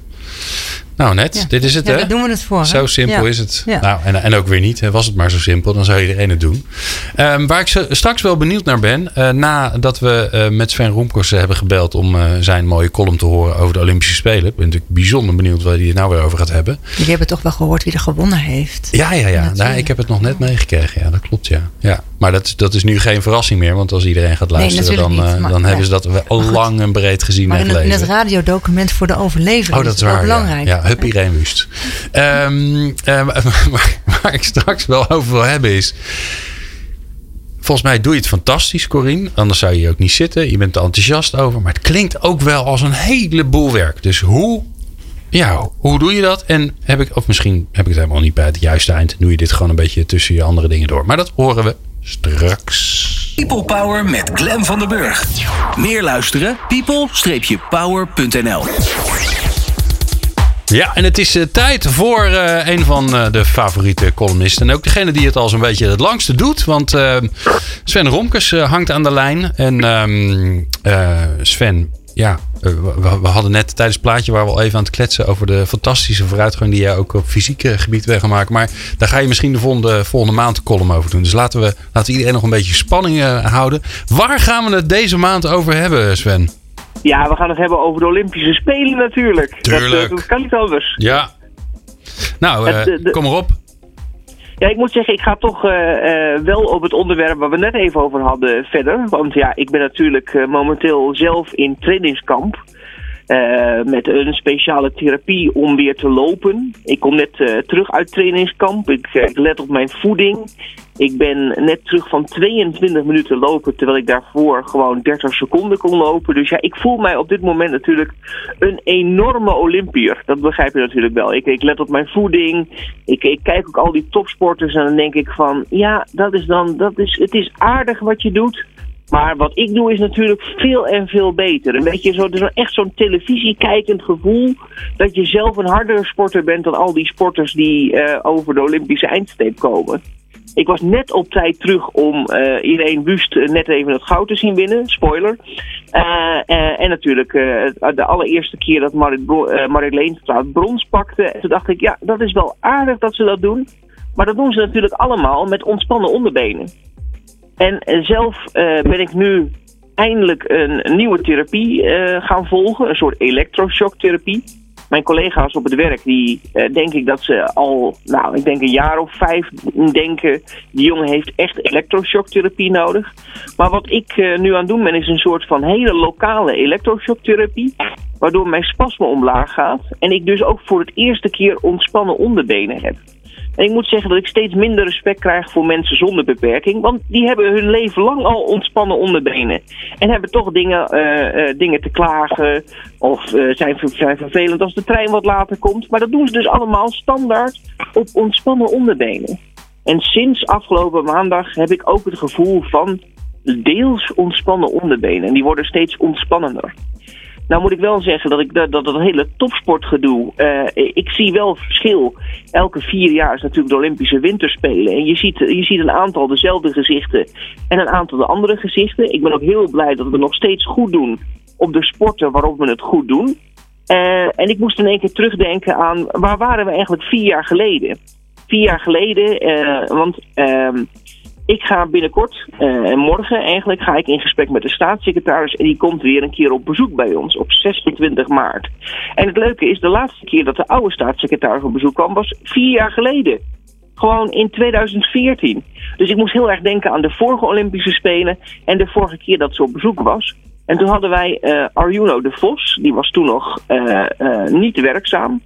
Speaker 2: Nou, net. Ja. Dit is het,
Speaker 3: ja,
Speaker 2: hè?
Speaker 3: Daar doen we het voor.
Speaker 2: Zo simpel is het. Nou, en, en ook weer niet. Was het maar zo simpel, dan zou iedereen het doen. Um, waar ik straks wel benieuwd naar ben, uh, nadat we uh, met Sven Roemkers hebben gebeld om uh, zijn mooie column te horen over de Olympische Spelen. Ik ben natuurlijk bijzonder benieuwd waar hij het nou weer over gaat hebben.
Speaker 3: Jullie hebben toch wel gehoord wie er gewonnen heeft?
Speaker 2: Ja, ja, ja. Nou, ik heb het nog net meegekregen. Ja, dat klopt, ja. ja. Maar dat, dat is nu geen verrassing meer, want als iedereen gaat luisteren,
Speaker 3: nee,
Speaker 2: dan,
Speaker 3: niet, maar,
Speaker 2: dan hebben ze dat al lang en breed gezien
Speaker 3: maar
Speaker 2: en
Speaker 3: in,
Speaker 2: gelezen.
Speaker 3: in het radiodocument voor de overlevering
Speaker 2: oh, dat is,
Speaker 3: is
Speaker 2: waar,
Speaker 3: belangrijk.
Speaker 2: Hup Irene Wust. Waar, waar ik straks wel over wil hebben is... Volgens mij doe je het fantastisch, Corine. Anders zou je hier ook niet zitten. Je bent er enthousiast over. Maar het klinkt ook wel als een heleboel werk. Dus hoe, ja, hoe doe je dat? En heb ik, of misschien heb ik het helemaal niet bij het juiste eind. Doe je dit gewoon een beetje tussen je andere dingen door. Maar dat horen we straks.
Speaker 1: People Power met Glen van den Burg. Meer luisteren? people-power.nl
Speaker 2: ja, en het is uh, tijd voor uh, een van uh, de favoriete columnisten. En ook degene die het al zo'n beetje het langste doet. Want Sven Romkes hangt aan de lijn. En um, Sven, ja, we, we, hadden net tijdens het plaatje waar we al even aan het kletsen over de fantastische vooruitgang die jij ook op fysiek gebied weg gaan maken. Maar daar ga je misschien de volgende, volgende maand de column over doen. Dus laten we, laten we iedereen nog een beetje spanning houden. Waar gaan we het deze maand over hebben, Sven?
Speaker 5: Ja, we gaan het hebben over de Olympische Spelen natuurlijk.
Speaker 2: Tuurlijk.
Speaker 5: Dat, dat kan niet anders.
Speaker 2: Ja. Nou,
Speaker 5: Het, de-
Speaker 2: kom erop.
Speaker 5: Ja, ik moet zeggen, ik ga toch eh, eh, wel op het onderwerp waar we net even over hadden verder. Want ja, ik ben natuurlijk eh, momenteel zelf in trainingskamp. Eh, met een speciale therapie om weer te lopen. Ik kom net eh, terug uit trainingskamp. Ik, let op mijn voeding. Ik ben net terug van 22 minuten lopen, terwijl ik daarvoor gewoon 30 seconden kon lopen. Dus ja, ik voel mij op dit moment natuurlijk een enorme Olympier. Dat begrijp je natuurlijk wel. Ik, ik let op mijn voeding. Ik, ik kijk ook al die topsporters en dan denk ik van, ja, dat is dan, dat is, het is aardig wat je doet. Maar wat ik doe is natuurlijk veel en veel beter. Een beetje zo, dus echt zo'n televisiekijkend gevoel dat je zelf een hardere sporter bent dan al die sporters die uh, over de Olympische eindstreep komen. Ik was net op tijd terug om uh, Irene Wust net even het goud te zien winnen. Spoiler. En natuurlijk de allereerste keer dat Marit, Bro Marit Leenstraat brons pakte. En toen dacht ik, ja, dat is wel aardig dat ze dat doen. Maar dat doen ze natuurlijk allemaal met ontspannen onderbenen. En zelf ben ik nu eindelijk een, nieuwe therapie gaan volgen. Een soort elektroshocktherapie mijn collega's op het werk, die denk ik dat ze al, nou, ik denk een jaar of vijf denken, die jongen heeft echt elektroshocktherapie nodig. Maar wat ik nu aan het doen ben, is een soort van hele lokale elektroshocktherapie, waardoor mijn spasme omlaag gaat en ik dus ook voor het eerste keer ontspannen onderbenen heb. En ik moet zeggen dat ik steeds minder respect krijg voor mensen zonder beperking. Want die hebben hun leven lang al ontspannen onderbenen. En hebben toch dingen, uh, uh, dingen te klagen. Of uh, zijn, zijn vervelend als de trein wat later komt. Maar dat doen ze dus allemaal standaard op ontspannen onderbenen. En sinds afgelopen maandag heb ik ook het gevoel van deels ontspannen onderbenen. En die worden steeds ontspannender. Nou moet ik wel zeggen dat ik dat, dat, dat hele topsportgedoe. Uh, ik zie wel verschil. Elke vier jaar is natuurlijk de Olympische Winterspelen. En je ziet, je ziet een aantal dezelfde gezichten en een aantal de andere gezichten. Ik ben ook heel blij dat we nog steeds goed doen op de sporten waarop we het goed doen. Uh, en ik moest in één keer terugdenken aan waar waren we eigenlijk vier jaar geleden? Vier jaar geleden, uh, want uh, ik ga binnenkort, en morgen eigenlijk, ga ik in gesprek met de staatssecretaris. En die komt weer een keer op bezoek bij ons op 26 maart. En het leuke is, de laatste keer dat de oude staatssecretaris op bezoek kwam, was vier jaar geleden. Gewoon in 2014. Dus ik moest heel erg denken aan de vorige Olympische Spelen en de vorige keer dat ze op bezoek was. En toen hadden wij uh, Arjuno de Vos, die was toen nog uh, uh, niet werkzaam.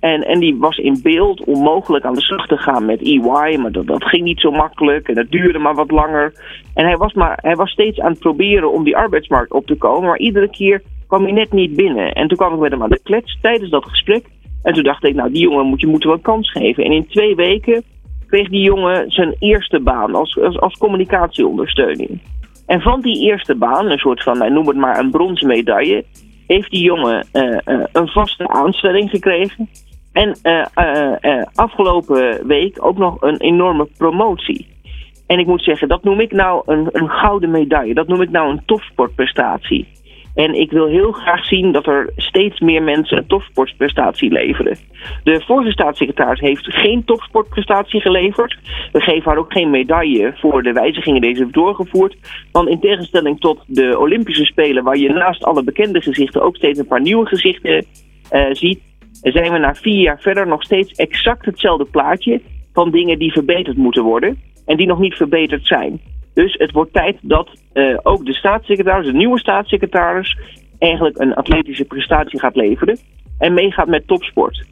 Speaker 5: en, en die was in beeld om mogelijk aan de slag te gaan met EY, maar dat, dat ging niet zo makkelijk en dat duurde maar wat langer. En hij was, maar, hij was steeds aan het proberen om die arbeidsmarkt op te komen, maar iedere keer kwam hij net niet binnen. En toen kwam ik met hem aan de klets tijdens dat gesprek. En toen dacht ik, nou die jongen moet je moeten wel kans geven. En in twee weken kreeg die jongen zijn eerste baan als, als, als communicatieondersteuning. En van die eerste baan, een soort van, nou, noem het maar een bronzen medaille, heeft die jongen uh, uh, een vaste aanstelling gekregen. En uh, afgelopen week ook nog een enorme promotie. En ik moet zeggen, dat noem ik nou een, een gouden medaille. Dat noem ik nou een topsportprestatie. En ik wil heel graag zien dat er steeds meer mensen een topsportprestatie leveren. De vorige staatssecretaris heeft geen topsportprestatie geleverd. We geven haar ook geen medaille voor de wijzigingen die ze heeft doorgevoerd. Want in tegenstelling tot de Olympische Spelen, waar je naast alle bekende gezichten ook steeds een paar nieuwe gezichten uh, ziet, zijn we na vier jaar verder nog steeds exact hetzelfde plaatje van dingen die verbeterd moeten worden en die nog niet verbeterd zijn. Dus het wordt tijd dat uh, ook de staatssecretaris, de nieuwe staatssecretaris, eigenlijk een atletische prestatie gaat leveren en meegaat met topsport.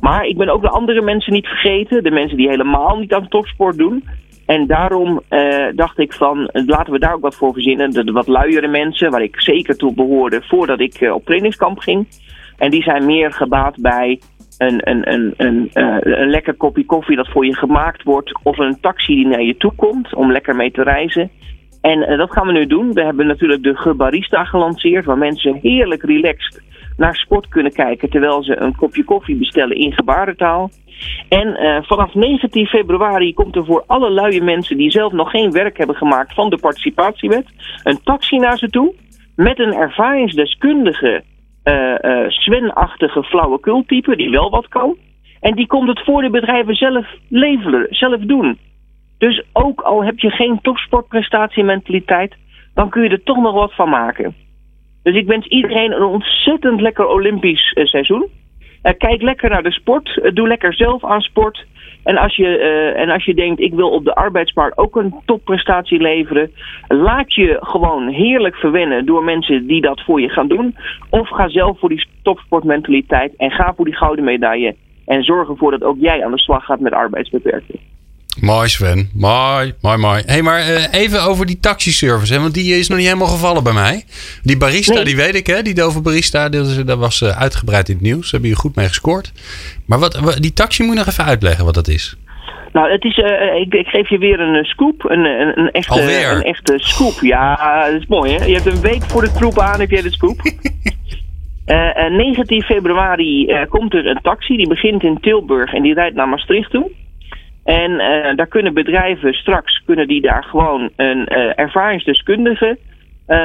Speaker 5: Maar ik ben ook de andere mensen niet vergeten, de mensen die helemaal niet aan topsport doen. En daarom uh, dacht ik van, laten we daar ook wat voor verzinnen. De, wat luiere mensen, waar ik zeker toe behoorde voordat ik uh, op trainingskamp ging. En die zijn meer gebaat bij een, een, een, een, uh, een lekker kopje koffie dat voor je gemaakt wordt. Of een taxi die naar je toe komt om lekker mee te reizen. En uh, dat gaan we nu doen. We hebben natuurlijk de Gebarista gelanceerd. Waar mensen heerlijk relaxed naar sport kunnen kijken. Terwijl ze een kopje koffie bestellen in gebarentaal. En uh, vanaf 19 februari komt er voor alle luie mensen die zelf nog geen werk hebben gemaakt van de participatiewet. Een taxi naar ze toe. Met een ervaringsdeskundige Sven-achtige flauwekultype die wel wat kan. En die komt het voor de bedrijven zelf leveren, zelf doen. Dus ook al heb je geen topsportprestatiementaliteit, dan kun je er toch nog wat van maken. Dus ik wens iedereen een ontzettend lekker Olympisch uh, seizoen. kijk lekker naar de sport. doe lekker zelf aan sport. En als, je, uh, en als je denkt, ik wil op de arbeidsmarkt ook een topprestatie leveren, laat je gewoon heerlijk verwennen door mensen die dat voor je gaan doen. Of ga zelf voor die topsportmentaliteit en ga voor die gouden medaille. En zorg ervoor dat ook jij aan de slag gaat met arbeidsbeperking.
Speaker 2: Mooi Sven, mooi, mooi, mooi. Hé, hey, maar uh, even over die taxiservice, hè? want die is nog niet helemaal gevallen bij mij. Die barista, nee. die weet ik, hè? die Dover barista, dat was uh, uitgebreid in het nieuws. Daar hebben je goed mee gescoord. Maar wat, die taxi moet je nog even uitleggen wat dat is.
Speaker 5: Nou, het is, uh, ik, ik, geef je weer een scoop, een, een, een, echte, een echte scoop. Ja, dat is mooi hè. Je hebt een week voor de troep aan, heb jij de scoop. [laughs] 19 februari komt er een taxi, die begint in Tilburg en die rijdt naar Maastricht toe. En uh, daar kunnen bedrijven straks kunnen die daar gewoon een uh, ervaringsdeskundige uh,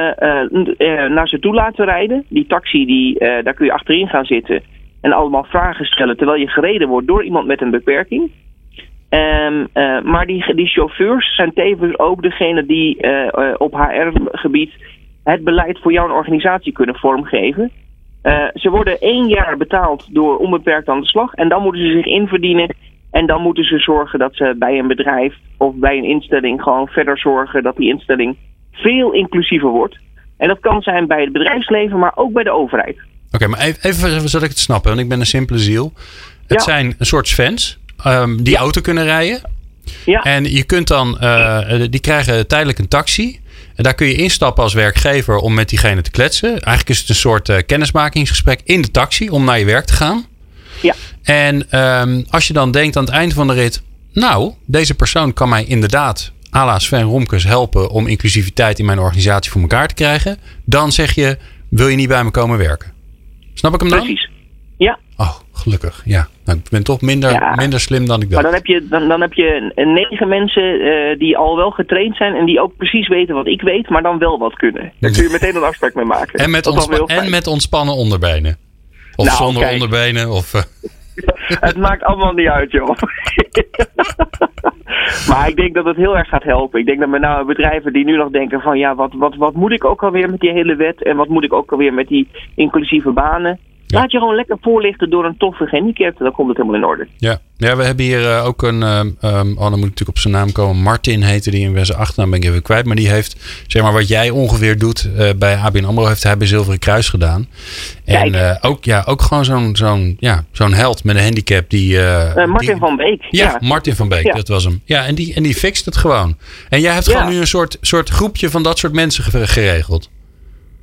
Speaker 5: naar ze toe laten rijden. Die taxi, die, daar kun je achterin gaan zitten en allemaal vragen stellen terwijl je gereden wordt door iemand met een beperking. Um, maar die, die chauffeurs zijn tevens ook degene die op HR-gebied het beleid voor jouw organisatie kunnen vormgeven. ze worden één jaar betaald door onbeperkt aan de slag en dan moeten ze zich inverdienen en dan moeten ze zorgen dat ze bij een bedrijf of bij een instelling gewoon verder zorgen dat die instelling veel inclusiever wordt. En dat kan zijn bij het bedrijfsleven, maar ook bij de overheid.
Speaker 2: Oké, okay, maar even, even zodat ik het snap, want ik ben een simpele ziel. Het ja. zijn een soort fans um, die ja. auto kunnen rijden. Ja. En je kunt dan, uh, die krijgen tijdelijk een taxi. En daar kun je instappen als werkgever om met diegene te kletsen. Eigenlijk is het een soort uh, kennismakingsgesprek in de taxi om naar je werk te gaan.
Speaker 5: Ja.
Speaker 2: En um, als je dan denkt aan het eind van de rit, nou, deze persoon kan mij inderdaad, à la Sven Romkes, helpen om inclusiviteit in mijn organisatie voor elkaar te krijgen. Dan zeg je, wil je niet bij me komen werken. Snap ik hem dan?
Speaker 5: Precies. Ja,
Speaker 2: Oh, gelukkig. Ja. Nou, ik ben toch minder,
Speaker 5: Ja.
Speaker 2: minder slim dan ik
Speaker 5: maar
Speaker 2: dacht.
Speaker 5: dan heb je, dan, dan heb je negen mensen eh, die al wel getraind zijn en die ook precies weten wat ik weet, maar dan wel wat kunnen. Daar kun je [laughs] meteen een afspraak mee maken.
Speaker 2: En met, en met ontspannen onderbenen. Of
Speaker 5: Nou,
Speaker 2: zonder
Speaker 5: kijk.
Speaker 2: onderbenen. Of, eh, [laughs]
Speaker 5: Het maakt allemaal niet uit, joh. [laughs] maar ik denk dat het heel erg gaat helpen. Ik denk dat met name bedrijven die nu nog denken van... ja, wat, wat, wat moet ik ook alweer met die hele wet... en wat moet ik ook alweer met die inclusieve banen... Laat je gewoon lekker voorlichten door een toffe gehandicapte. Dan komt het helemaal in orde.
Speaker 2: ja. ja, we hebben hier eh, ook een... ehm, ehm, oh, dan moet ik natuurlijk op zijn naam komen. Martin heette die in zijn achternaam ben ik even kwijt. Maar die heeft, zeg maar, wat jij ongeveer doet eh, bij ABN AMRO... heeft hij bij Zilveren Kruis gedaan. En eh, ook, ja, ook gewoon zo'n zo'n ja, zo'n held met een handicap die...
Speaker 5: Martin
Speaker 2: die-
Speaker 5: van Beek.
Speaker 2: Ja, Martin van Beek,
Speaker 5: Ja.
Speaker 2: dat was hem. Ja, en die, en die fixt het gewoon. En jij hebt gewoon nu een soort, soort groepje van dat soort mensen ge- geregeld.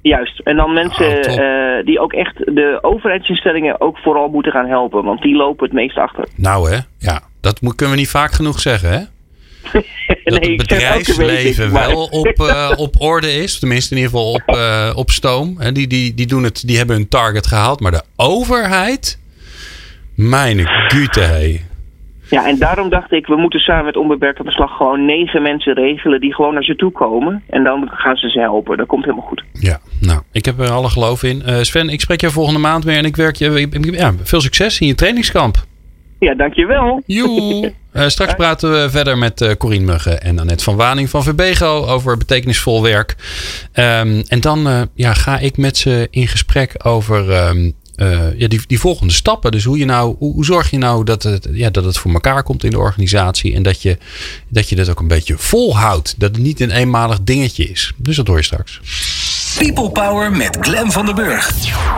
Speaker 5: Juist. En dan mensen eh, die ook echt de overheidsinstellingen ook vooral moeten gaan helpen. Want die lopen het meest achter.
Speaker 2: Nou hè, ja, dat moet, kunnen we niet vaak genoeg zeggen hè. [laughs] Dat
Speaker 5: Nee,
Speaker 2: het bedrijfsleven
Speaker 5: maar-
Speaker 2: wel op, eh, [laughs] op orde is. Tenminste in ieder geval op, eh, op stoom. En die, die, die, doen het, die hebben hun target gehaald. Maar de overheid, mijn gute hé.
Speaker 5: Ja, en daarom dacht ik, we moeten samen met Onbeperkt aan de Slag gewoon negen mensen regelen die gewoon naar ze toe komen. En dan gaan ze ze helpen. Dat komt helemaal goed.
Speaker 2: Ja, nou, ik heb er alle geloof in. Eh, Sven, ik spreek je volgende maand weer. En ik werk je, ik- ja, veel succes in je trainingskamp.
Speaker 5: Ja, dankjewel.
Speaker 2: Joe. [laughs] Eh, straks praten we verder met eh Corine Muggen en Annette van Waning van Verbego over betekenisvol werk. Ehm, en dan eh, ja, ga ik met ze in gesprek over ehm, eh, ja, die, die volgende stappen. Dus hoe, je nou, hoe, zorg je nou dat het, ja, dat het voor elkaar komt in de organisatie. En dat je, dat je dat ook een beetje volhoudt. Dat het niet een eenmalig dingetje is. Dus dat hoor je straks.
Speaker 1: People Power met Glen van den Burg.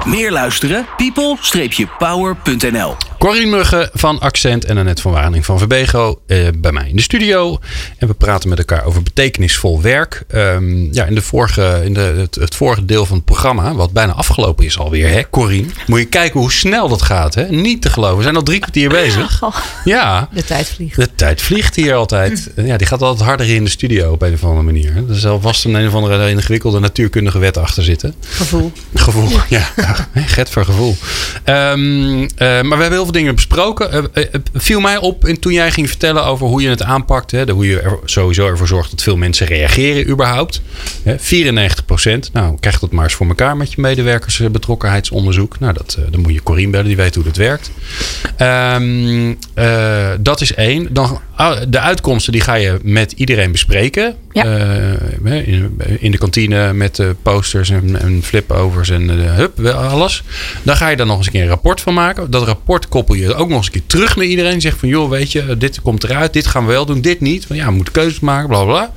Speaker 1: Meer luisteren? people-power.nl
Speaker 2: Corine Muggen van Accent en Annette van Waning van Verbego eh, bij mij in de studio. En we praten met elkaar over betekenisvol werk. Ehm, ja, in, de vorige, in de, het, het vorige deel van het programma, wat bijna afgelopen is alweer, hè, Corine? Moet je kijken hoe snel dat gaat, hè? Niet te geloven. We zijn al drie kwartier bezig.
Speaker 3: Oh,
Speaker 2: Ja,
Speaker 3: de tijd vliegt.
Speaker 2: de tijd vliegt hier altijd. [laughs] Ja, die gaat altijd harder in de studio op een of andere manier. Er zal vast een, een of andere ingewikkelde natuurkundige wet achter zitten.
Speaker 3: Gevoel.
Speaker 2: Gevoel, ja. ja Get voor gevoel. Ehm, eh, maar we hebben heel veel dingen besproken. Eh, eh, viel mij op en toen jij ging vertellen over hoe je het aanpakt. Hè, de- hoe je er sowieso ervoor zorgt dat veel mensen reageren überhaupt. Hè, 94 procent. Nou, krijg dat maar eens voor elkaar met je medewerkers betrokkenheidsonderzoek. Nou, dat, dan moet je Corine bellen, die weet hoe dat werkt. Ehm, eh, dat is één. Dan, ah, de uitkomsten die ga je met iedereen bespreken.
Speaker 4: Ja.
Speaker 2: Eh, in, de kantine met posters en, en flipovers en eh, hup, alles. Dan ga je daar nog eens een keer een rapport van maken. Dat rapport koppel je ook nog eens een keer terug naar iedereen. Zeg van, joh, weet je, dit komt eruit. Dit gaan we wel doen, dit niet. Van, ja, we moeten keuzes maken, bla bla.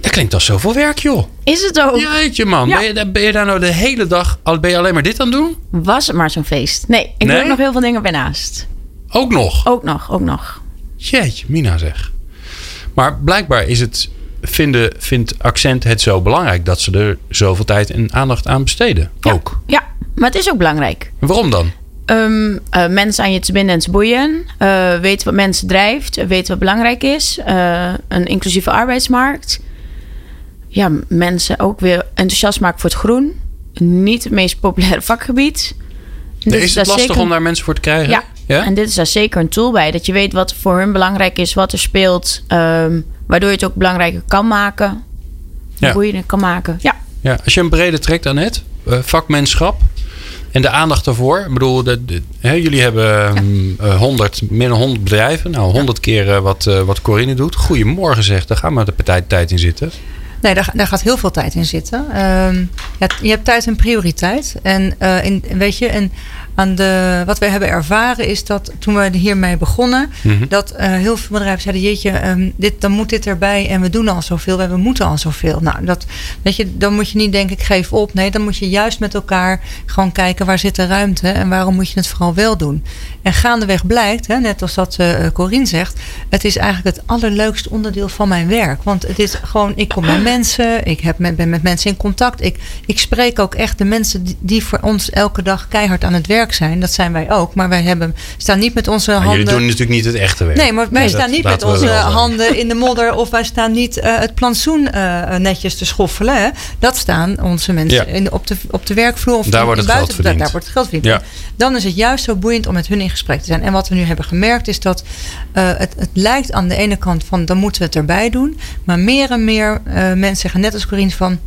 Speaker 2: Dat klinkt als zoveel werk, joh.
Speaker 4: Is het ook?
Speaker 2: Jeetje, man.
Speaker 4: Ja.
Speaker 2: Ben, je, daar- ben je daar nou de hele dag... Ben je alleen maar dit aan het doen?
Speaker 4: Was het maar zo'n feest? Nee, ik
Speaker 2: Nee?
Speaker 4: doe ook nog heel veel dingen bij naast.
Speaker 2: Ook nog?
Speaker 4: Ook nog, ook nog.
Speaker 2: Jeetje, Mina zeg. Maar blijkbaar is het, vinden, vindt Accent het zo belangrijk dat ze er zoveel tijd en aandacht aan besteden.
Speaker 4: Ja.
Speaker 2: Ook.
Speaker 4: Ja, maar het is ook belangrijk.
Speaker 2: En waarom dan?
Speaker 4: Ehm, eh, mensen aan je te binden en te boeien. eh, weten wat mensen drijft. weten wat belangrijk is. eh, een inclusieve arbeidsmarkt. Ja, mensen ook weer enthousiast maken voor het groen. Niet het meest populaire [laughs] vakgebied. Dit
Speaker 2: is het lastig
Speaker 4: zeker-
Speaker 2: om daar mensen voor te krijgen?
Speaker 4: Ja.
Speaker 2: ja?
Speaker 4: En dit is daar zeker een tool bij. Dat je weet wat voor hun belangrijk is, wat er speelt. ehm, waardoor je het ook belangrijker kan maken.
Speaker 2: Ja.
Speaker 4: Boeiender kan maken. Ja.
Speaker 2: Ja, als je een brede trekt, Annette, eh, vakmanschap en de aandacht daarvoor. Ik bedoel, de, de- hè, jullie hebben eh, 100, meer dan 100 bedrijven. Nou, 100 keer eh, wat, eh, wat Corinne doet. Goedemorgen zeg, daar gaan we de partij tijd in zitten.
Speaker 3: Nee, daar, daar gaat heel veel tijd in zitten. Ehm, ja, je hebt tijd en prioriteit. En eh, in, weet je, en aan de, wat wij hebben ervaren is dat toen we hiermee begonnen,
Speaker 2: Mhm.
Speaker 3: dat eh, heel veel bedrijven zeiden: Jeetje, ehm, dit, dan moet dit erbij en we doen al zoveel en we moeten al zoveel. Nou, dat, weet je, dan moet je niet denken: ik geef op. Nee, dan moet je juist met elkaar gewoon kijken waar zit de ruimte en waarom moet je het vooral wel doen. En gaandeweg blijkt, hè, net als dat eh Corine zegt, het is eigenlijk het allerleukste onderdeel van mijn werk. Want het is gewoon, ik kom bij mensen, ik heb met, ben met mensen in contact. Ik, ik spreek ook echt de mensen die, die voor ons elke dag keihard aan het werk werk zijn. Dat zijn wij ook. Maar wij hebben, staan niet met onze
Speaker 2: Maar
Speaker 3: handen...
Speaker 2: jullie doen natuurlijk niet het echte werk.
Speaker 3: Nee, maar wij staan niet met onze handen in de modder of wij staan niet eh, het plantsoen eh, netjes te schoffelen. Hè. Dat staan onze mensen
Speaker 2: Ja.
Speaker 3: in, op, de, op de werkvloer of
Speaker 2: Daar wordt het geld
Speaker 3: buiten- daar,
Speaker 2: verdiend.
Speaker 3: daar wordt het geld verdiend.
Speaker 2: Ja.
Speaker 3: Dan is het juist zo boeiend om met hun in gesprek te zijn. En wat we nu hebben gemerkt is dat eh, het, het lijkt aan de ene kant van dan moeten we het erbij doen. Maar meer en meer mensen zeggen net als Corine van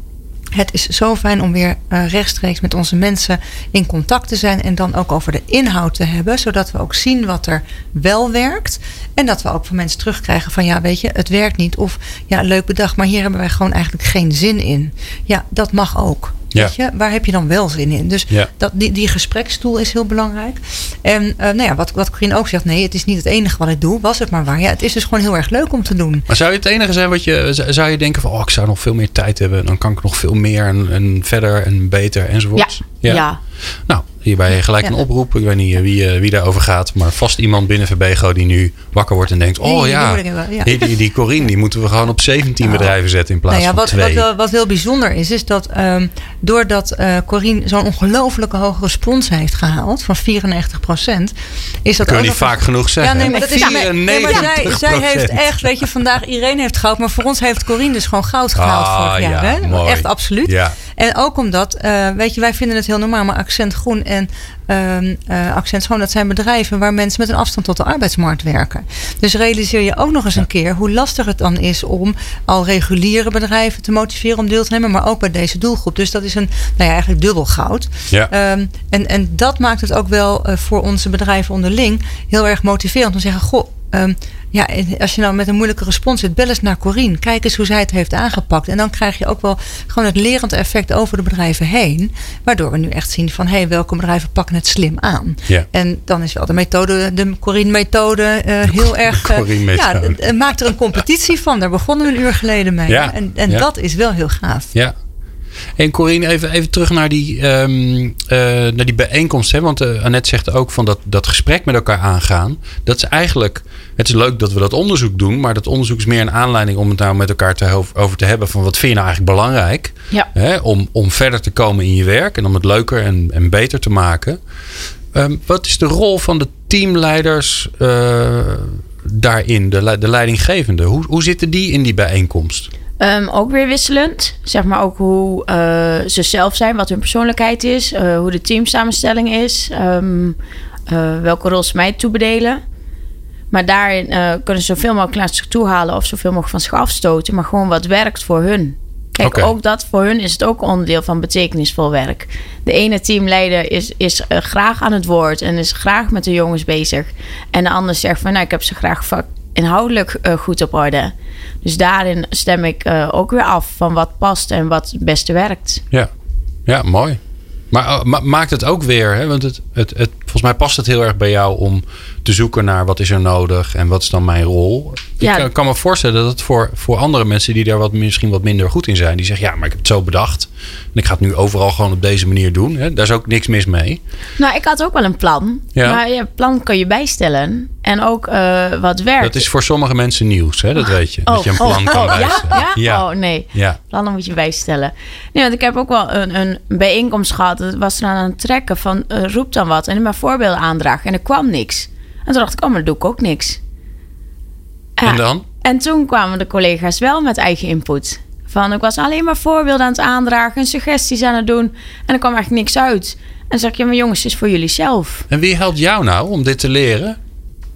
Speaker 3: het is zo fijn om weer eh, rechtstreeks met onze mensen in contact te zijn. En dan ook over de inhoud te hebben. Zodat we ook zien wat er wel werkt. En dat we ook van mensen terugkrijgen van ja, weet je, het werkt niet. Of ja, leuk bedacht, maar hier hebben wij gewoon eigenlijk geen zin in. Ja, dat mag ook.
Speaker 2: Ja.
Speaker 3: Weet je, waar heb je dan wel zin in? Dus
Speaker 2: Ja.
Speaker 3: dat, die, die gesprekstoel is heel belangrijk. En eh, nou ja, wat, wat Corine ook zegt, nee, het is niet het enige wat ik doe. Was het maar waar. Ja, het is dus gewoon heel erg leuk om te doen.
Speaker 2: Maar zou je het enige zijn wat je... Zou je denken van... Oh, ik zou nog veel meer tijd hebben. Dan kan ik nog veel meer en, en verder en beter enzovoort.
Speaker 4: Ja, ja.
Speaker 2: Nou, hierbij gelijk
Speaker 3: Ja.
Speaker 2: een oproep. Ik weet niet eh, wie, eh, wie daarover gaat. Maar vast iemand binnen Verbego die nu wakker wordt en denkt... Oh ja,
Speaker 3: ja.
Speaker 2: Die, die, die Corine die moeten we gewoon op 17
Speaker 3: Nou,
Speaker 2: bedrijven zetten in plaats
Speaker 3: Nou ja, wat,
Speaker 2: van
Speaker 3: wat,
Speaker 2: twee.
Speaker 3: wel- wat heel bijzonder is, is dat ehm, doordat eh Corine zo'n ongelofelijke hoge respons heeft gehaald, van 94 procent, is dat ook
Speaker 2: niet vaak genoeg
Speaker 3: Ja,
Speaker 2: zeggen.
Speaker 3: nee, maar dat is nee, maar zij,
Speaker 2: 94%.
Speaker 3: zij heeft echt, weet je, vandaag iedereen heeft goud, maar voor ons heeft Corine dus gewoon goud gehaald
Speaker 2: Ah,
Speaker 3: vorig jaar.
Speaker 2: ja,
Speaker 3: hè?
Speaker 2: mooi.
Speaker 3: Echt absoluut.
Speaker 2: Ja.
Speaker 3: En ook omdat, eh, weet je, wij vinden het heel normaal, maar Accent Groen en ehm, eh, Accent Schoon, dat zijn bedrijven waar mensen met een afstand tot de arbeidsmarkt werken. Dus realiseer je ook nog eens een keer hoe lastig het dan is om al reguliere bedrijven te motiveren om deel te nemen, maar ook bij deze doelgroep. Dus dat is een, nou ja, eigenlijk dubbel goud.
Speaker 2: Ja.
Speaker 3: Ehm, en, en dat maakt het ook wel eh, voor onze bedrijven onderling heel erg motiverend om te zeggen: Goh, ehm, ja, als je nou met een moeilijke respons zit, bel eens naar Corine. Kijk eens hoe zij het heeft aangepakt. En dan krijg je ook wel gewoon het lerend effect over de bedrijven heen. Waardoor we nu echt zien van hé, hey, welke bedrijven pakken het slim aan.
Speaker 2: Ja.
Speaker 3: En dan is wel de methode, de Corine-methode, eh, heel erg. eh, ja, het maakt er een competitie van. Daar begonnen we een uur geleden mee.
Speaker 2: Ja,
Speaker 3: En, en dat is wel heel gaaf.
Speaker 2: Ja. En Corine, even, even terug naar die, ehm, eh, naar die bijeenkomst. Hè? Want eh, Annette zegt ook van dat, dat gesprek met elkaar aangaan. Dat is eigenlijk. Het is leuk dat we dat onderzoek doen. Maar dat onderzoek is meer een aanleiding om het nou met elkaar te, over, te hebben. Van wat vind je nou eigenlijk belangrijk?
Speaker 4: Ja.
Speaker 2: Hè? Om, om verder te komen in je werk. En om het leuker en, en beter te maken. Ehm, wat is de rol van de teamleiders eh, daarin? De, de leidinggevende. Hoe, hoe zitten die in die bijeenkomst?
Speaker 4: Ehm, ook weer wisselend. Zeg maar ook hoe eh, ze zelf zijn, wat hun persoonlijkheid is, eh, hoe de teamsamenstelling is, ehm, eh, welke rol ze mij toebedelen. Maar daarin kunnen ze zoveel mogelijk naar zich toe halen of zoveel mogelijk van zich afstoten, maar gewoon wat werkt voor hun. Kijk, ook dat voor hun is het ook onderdeel van betekenisvol werk. De ene teamleider is, is graag aan het woord en is graag met de jongens bezig. En de ander zegt van, nou, ik heb ze graag vak inhoudelijk eh, goed op orde. Dus daarin stem ik eh, ook weer af van wat past en wat het beste werkt.
Speaker 2: Ja, ja mooi. Maar eh, ma- maakt het ook weer, hè? want het, het, het, volgens mij past het heel erg bij jou om te zoeken naar wat is er nodig en wat is dan mijn rol.
Speaker 4: Ja.
Speaker 2: Ik kan, kan me voorstellen dat het voor, voor andere mensen die daar wat, misschien wat minder goed in zijn, die zeggen ja, maar ik heb het zo bedacht en ik ga het nu overal gewoon op deze manier doen. Hè? Daar is ook niks mis mee.
Speaker 4: Nou, ik had ook wel een plan.
Speaker 2: Ja.
Speaker 4: Maar je plan kan je bijstellen. En ook eh, wat werkt.
Speaker 2: Dat is voor sommige mensen nieuws, hè? dat weet je. dat je een plan
Speaker 4: oh,
Speaker 2: kan
Speaker 4: oh, ja?
Speaker 2: bijstellen.
Speaker 4: Ja? Oh, nee.
Speaker 2: Ja.
Speaker 4: Plannen moet je bijstellen. Nee, want ik heb ook wel een, een bijeenkomst gehad. Dat was er aan het trekken van eh, roep dan wat. En maar voorbeelden aandragen. En er kwam niks. En toen dacht ik, oh, maar dan doe ik ook niks. Ja,
Speaker 2: En dan?
Speaker 4: En toen kwamen de collega's wel met eigen input. Van ik was alleen maar voorbeelden aan het aandragen en suggesties aan het doen. En er kwam eigenlijk niks uit. En zeg ik, ja, maar jongens, het is voor jullie zelf.
Speaker 2: En wie helpt jou nou om dit te leren?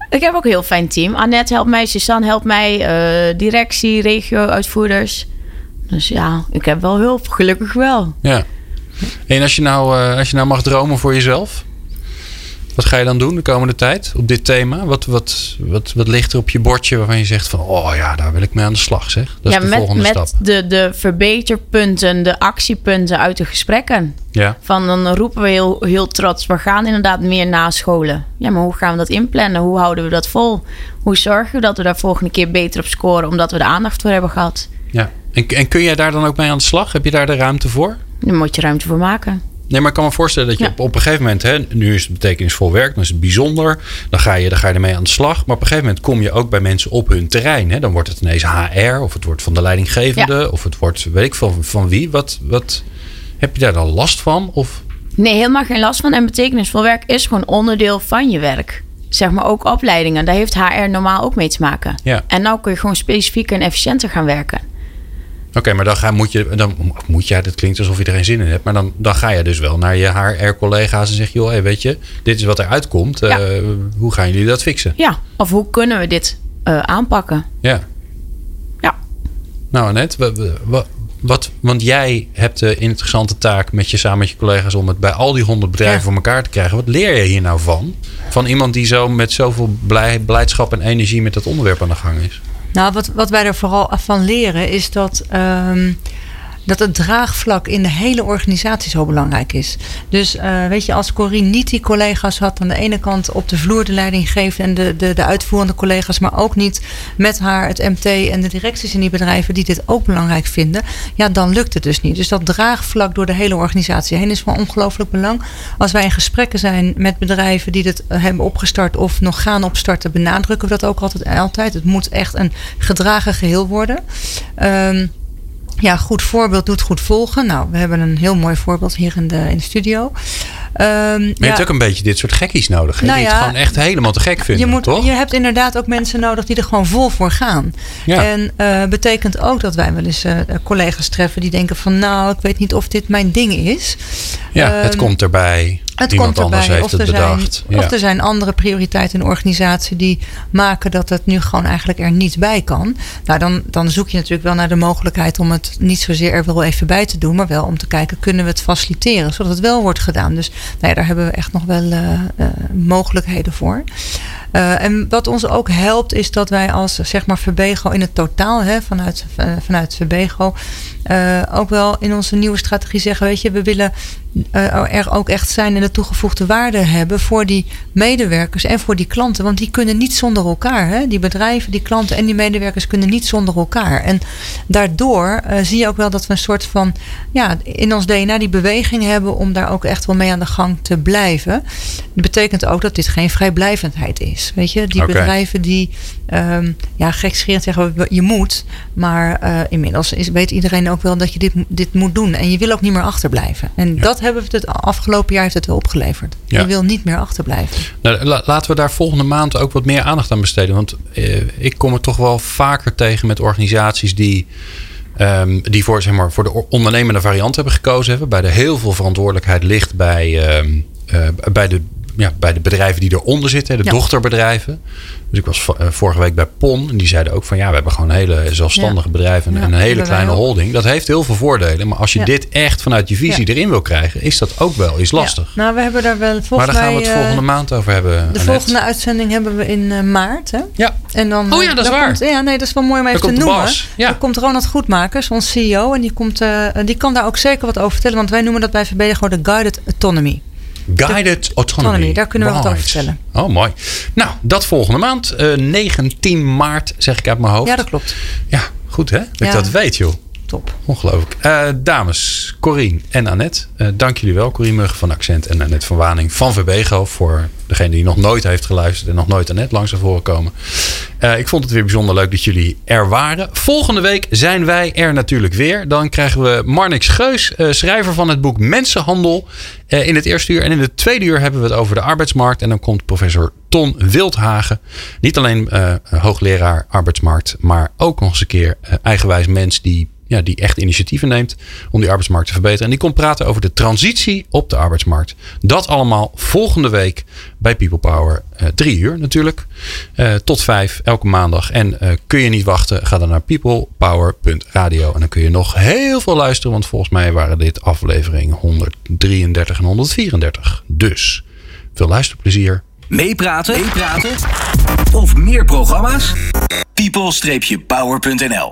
Speaker 4: Ik heb ook een heel fijn team. Annette helpt mij, Suzanne helpt mij, eh, directie, regio-uitvoerders. Dus ja, ik heb wel hulp, gelukkig wel.
Speaker 2: Ja. En als je, nou, eh, als je nou mag dromen voor jezelf, wat ga je dan doen de komende tijd op dit thema? Wat, wat, wat, wat ligt er op je bordje waarvan je zegt van, oh ja, daar wil ik mee aan de slag zeg. Dat is
Speaker 4: ja,
Speaker 2: de
Speaker 4: met,
Speaker 2: volgende
Speaker 4: met
Speaker 2: stap.
Speaker 4: de, de verbeterpunten, de actiepunten uit de gesprekken.
Speaker 2: Ja.
Speaker 4: Van dan roepen we heel, heel trots, we gaan inderdaad meer nascholen. Ja, maar hoe gaan we dat inplannen? Hoe houden we dat vol? Hoe zorgen we dat we daar volgende keer beter op scoren, omdat we de aandacht voor hebben gehad?
Speaker 2: ja. En, en kun jij daar dan ook mee aan de slag? Heb je daar de ruimte voor?
Speaker 4: Daar moet je ruimte voor maken.
Speaker 2: Nee, maar ik kan me voorstellen dat je
Speaker 4: Ja.
Speaker 2: op, op een gegeven moment, hè, nu is het betekenisvol werk, dan is het bijzonder, dan ga, je, dan ga je ermee aan de slag. Maar op een gegeven moment kom je ook bij mensen op hun terrein. Hè. Dan wordt het ineens HR, of het wordt van de leidinggevende, of het wordt weet ik veel van wie. Wat, wat, heb je daar dan last van? Of
Speaker 4: Nee, helemaal geen last van. En betekenisvol werk is gewoon onderdeel van je werk. Zeg maar ook opleidingen. Daar heeft HR normaal ook mee te maken.
Speaker 2: Ja.
Speaker 4: En nou kun je gewoon specifieker en efficiënter gaan werken.
Speaker 2: Oké, maar dan, ga, moet je, dan moet je, dat klinkt alsof je er geen zin in hebt, maar dan, dan ga je dus wel naar je HR-collega's en zeg je, joh, hey, weet je, dit is wat er uitkomt.
Speaker 4: Ja.
Speaker 2: Eh, hoe gaan jullie dat fixen?
Speaker 4: Ja, of hoe kunnen we dit eh, aanpakken?
Speaker 2: Ja.
Speaker 4: Ja.
Speaker 2: Nou, Annette, wa- wa- wa- wat, want jij hebt de interessante taak met je samen met je collega's om het bij al die honderd bedrijven
Speaker 3: Ja.
Speaker 2: voor elkaar te krijgen. Wat leer je hier nou van? Van iemand die zo met zoveel blij, blijdschap en energie met dat onderwerp aan de gang is.
Speaker 3: Nou, wat, wat wij er vooral van leren is dat, ehm, dat het draagvlak in de hele organisatie zo belangrijk is. Dus eh, weet je, als Corine niet die collega's had aan de ene kant op de vloer de leiding geven en de, de, de uitvoerende collega's, maar ook niet met haar het MT en de directies in die bedrijven die dit ook belangrijk vinden, ja, dan lukt het dus niet. Dus dat draagvlak door de hele organisatie heen is van ongelooflijk belang. Als wij in gesprekken zijn met bedrijven die dit eh, hebben opgestart of nog gaan opstarten, benadrukken we dat ook altijd. altijd. Het moet echt een gedragen geheel worden. Ehm, ja, goed voorbeeld doet goed volgen. Nou, we hebben een heel mooi voorbeeld hier in de, in de studio. Ehm,
Speaker 2: Maar je
Speaker 3: ja,
Speaker 2: hebt ook een beetje dit soort gekkies nodig. Hè?
Speaker 3: Nou
Speaker 2: die
Speaker 3: ja,
Speaker 2: het gewoon echt helemaal te gek vinden,
Speaker 3: je, moet,
Speaker 2: toch?
Speaker 3: je hebt inderdaad ook mensen nodig die er gewoon vol voor gaan.
Speaker 2: Ja.
Speaker 3: En eh betekent ook dat wij wel eens eh, collega's treffen die denken van nou, ik weet niet of dit mijn ding is.
Speaker 2: ja, het
Speaker 3: Ehm,
Speaker 2: komt erbij.
Speaker 3: Het
Speaker 2: Iemand
Speaker 3: komt erbij.
Speaker 2: heeft
Speaker 3: of,
Speaker 2: het
Speaker 3: er
Speaker 2: bedacht.
Speaker 3: Zijn,
Speaker 2: Ja.
Speaker 3: of er zijn andere prioriteiten in de organisatie die maken dat het nu gewoon eigenlijk er niet bij kan. Nou, dan, dan zoek je natuurlijk wel naar de mogelijkheid om het niet zozeer er wel even bij te doen, maar wel om te kijken, kunnen we het faciliteren, zodat het wel wordt gedaan. Dus nou ja, daar hebben we echt nog wel eh, eh, mogelijkheden voor. Eh, en wat ons ook helpt, is dat wij als zeg maar Verbego in het totaal, hè, vanuit, vanuit Verbego, ook wel in onze nieuwe strategie zeggen: Weet je, we willen eh, er ook echt zijn en de toegevoegde waarde hebben voor die medewerkers en voor die klanten. Want die kunnen niet zonder elkaar. Hè? Die bedrijven, die klanten en die medewerkers kunnen niet zonder elkaar. En daardoor eh, zie je ook wel dat we een soort van ja, in ons DNA die beweging hebben om daar ook echt wel mee aan de gang te blijven. Dat betekent ook dat dit geen vrijblijvendheid is. Weet je, die bedrijven die ehm, ja, gekscherend zeggen we, je moet. Maar eh, inmiddels is, weet iedereen ook wel dat je dit, dit moet doen. En je wil ook niet meer achterblijven. En dat hebben we het afgelopen jaar heeft het wel opgeleverd.
Speaker 2: Ja.
Speaker 3: Je wil niet meer achterblijven.
Speaker 2: Nou, la- laten we daar volgende maand ook wat meer aandacht aan besteden. Want eh, ik kom het toch wel vaker tegen met organisaties die, ehm, die voor, zeg maar, voor de ondernemende variant hebben gekozen. Hebben, waarbij er heel veel verantwoordelijkheid ligt bij, ehm, eh, bij, de, ja, bij de bedrijven die eronder zitten, de
Speaker 3: Ja.
Speaker 2: dochterbedrijven. Dus ik was eh, vorige week bij PON en die zeiden ook van ja, we hebben gewoon hele zelfstandige
Speaker 3: Ja.
Speaker 2: bedrijven en
Speaker 3: Ja,
Speaker 2: een hele kleine holding. Dat heeft heel veel voordelen. Maar als je dit echt vanuit je visie erin wil krijgen, is dat ook wel eens lastig.
Speaker 3: Nou, we hebben daar wel
Speaker 2: maar
Speaker 3: volgens
Speaker 2: daar gaan we het
Speaker 3: eh,
Speaker 2: volgende maand over hebben.
Speaker 3: De
Speaker 2: Annette.
Speaker 3: volgende uitzending hebben we in eh, maart. Hè?
Speaker 2: Ja.
Speaker 3: En dan,
Speaker 2: Oh ja,
Speaker 3: eh,
Speaker 2: dat is waar.
Speaker 3: Komt, ja, nee, dat is wel mooi om even te noemen. Dan komt Ronald Goedmakers, ons CEO. En die, komt, eh, die kan daar ook zeker wat over vertellen. Want wij noemen dat bij VB gewoon de Guided Autonomy.
Speaker 2: Guided autonomy.
Speaker 3: Autonomy, daar kunnen we wat over
Speaker 2: Right.
Speaker 3: vertellen.
Speaker 2: Oh, mooi. Nou, dat volgende maand. eh 19 maart, zeg ik uit mijn hoofd.
Speaker 3: Ja, dat klopt.
Speaker 2: Ja, goed hè? Dat ik dat weet, joh.
Speaker 3: Top.
Speaker 2: Ongelooflijk. Eh, dames, Corine en Annette. eh, dank jullie wel. Corine Muggen van Accent en Annette van Waning van Verbego. Voor degene die nog nooit heeft geluisterd en nog nooit Annette langs heeft horen komen. Eh, ik vond het weer bijzonder leuk dat jullie er waren. Volgende week zijn wij er natuurlijk weer. Dan krijgen we Marnix Geus, schrijver van het boek Mensenhandel. in het eerste uur. En in het tweede uur hebben we het over de arbeidsmarkt. En dan komt professor Ton Wildhagen. Niet alleen hoogleraar arbeidsmarkt, maar ook nog eens een keer eigenwijs mens die ja, die echt initiatieven neemt om die arbeidsmarkt te verbeteren. En die komt praten over de transitie op de arbeidsmarkt. Dat allemaal volgende week bij People Power. eh, drie uur natuurlijk. Eh, tot vijf elke maandag. En eh, kun je niet wachten, ga dan naar peoplepower.radio. En dan kun je nog heel veel luisteren. Want volgens mij waren dit aflevering 133 en 134. Dus veel luisterplezier.
Speaker 1: Meepraten? Meepraten? Of meer programma's? people-power.nl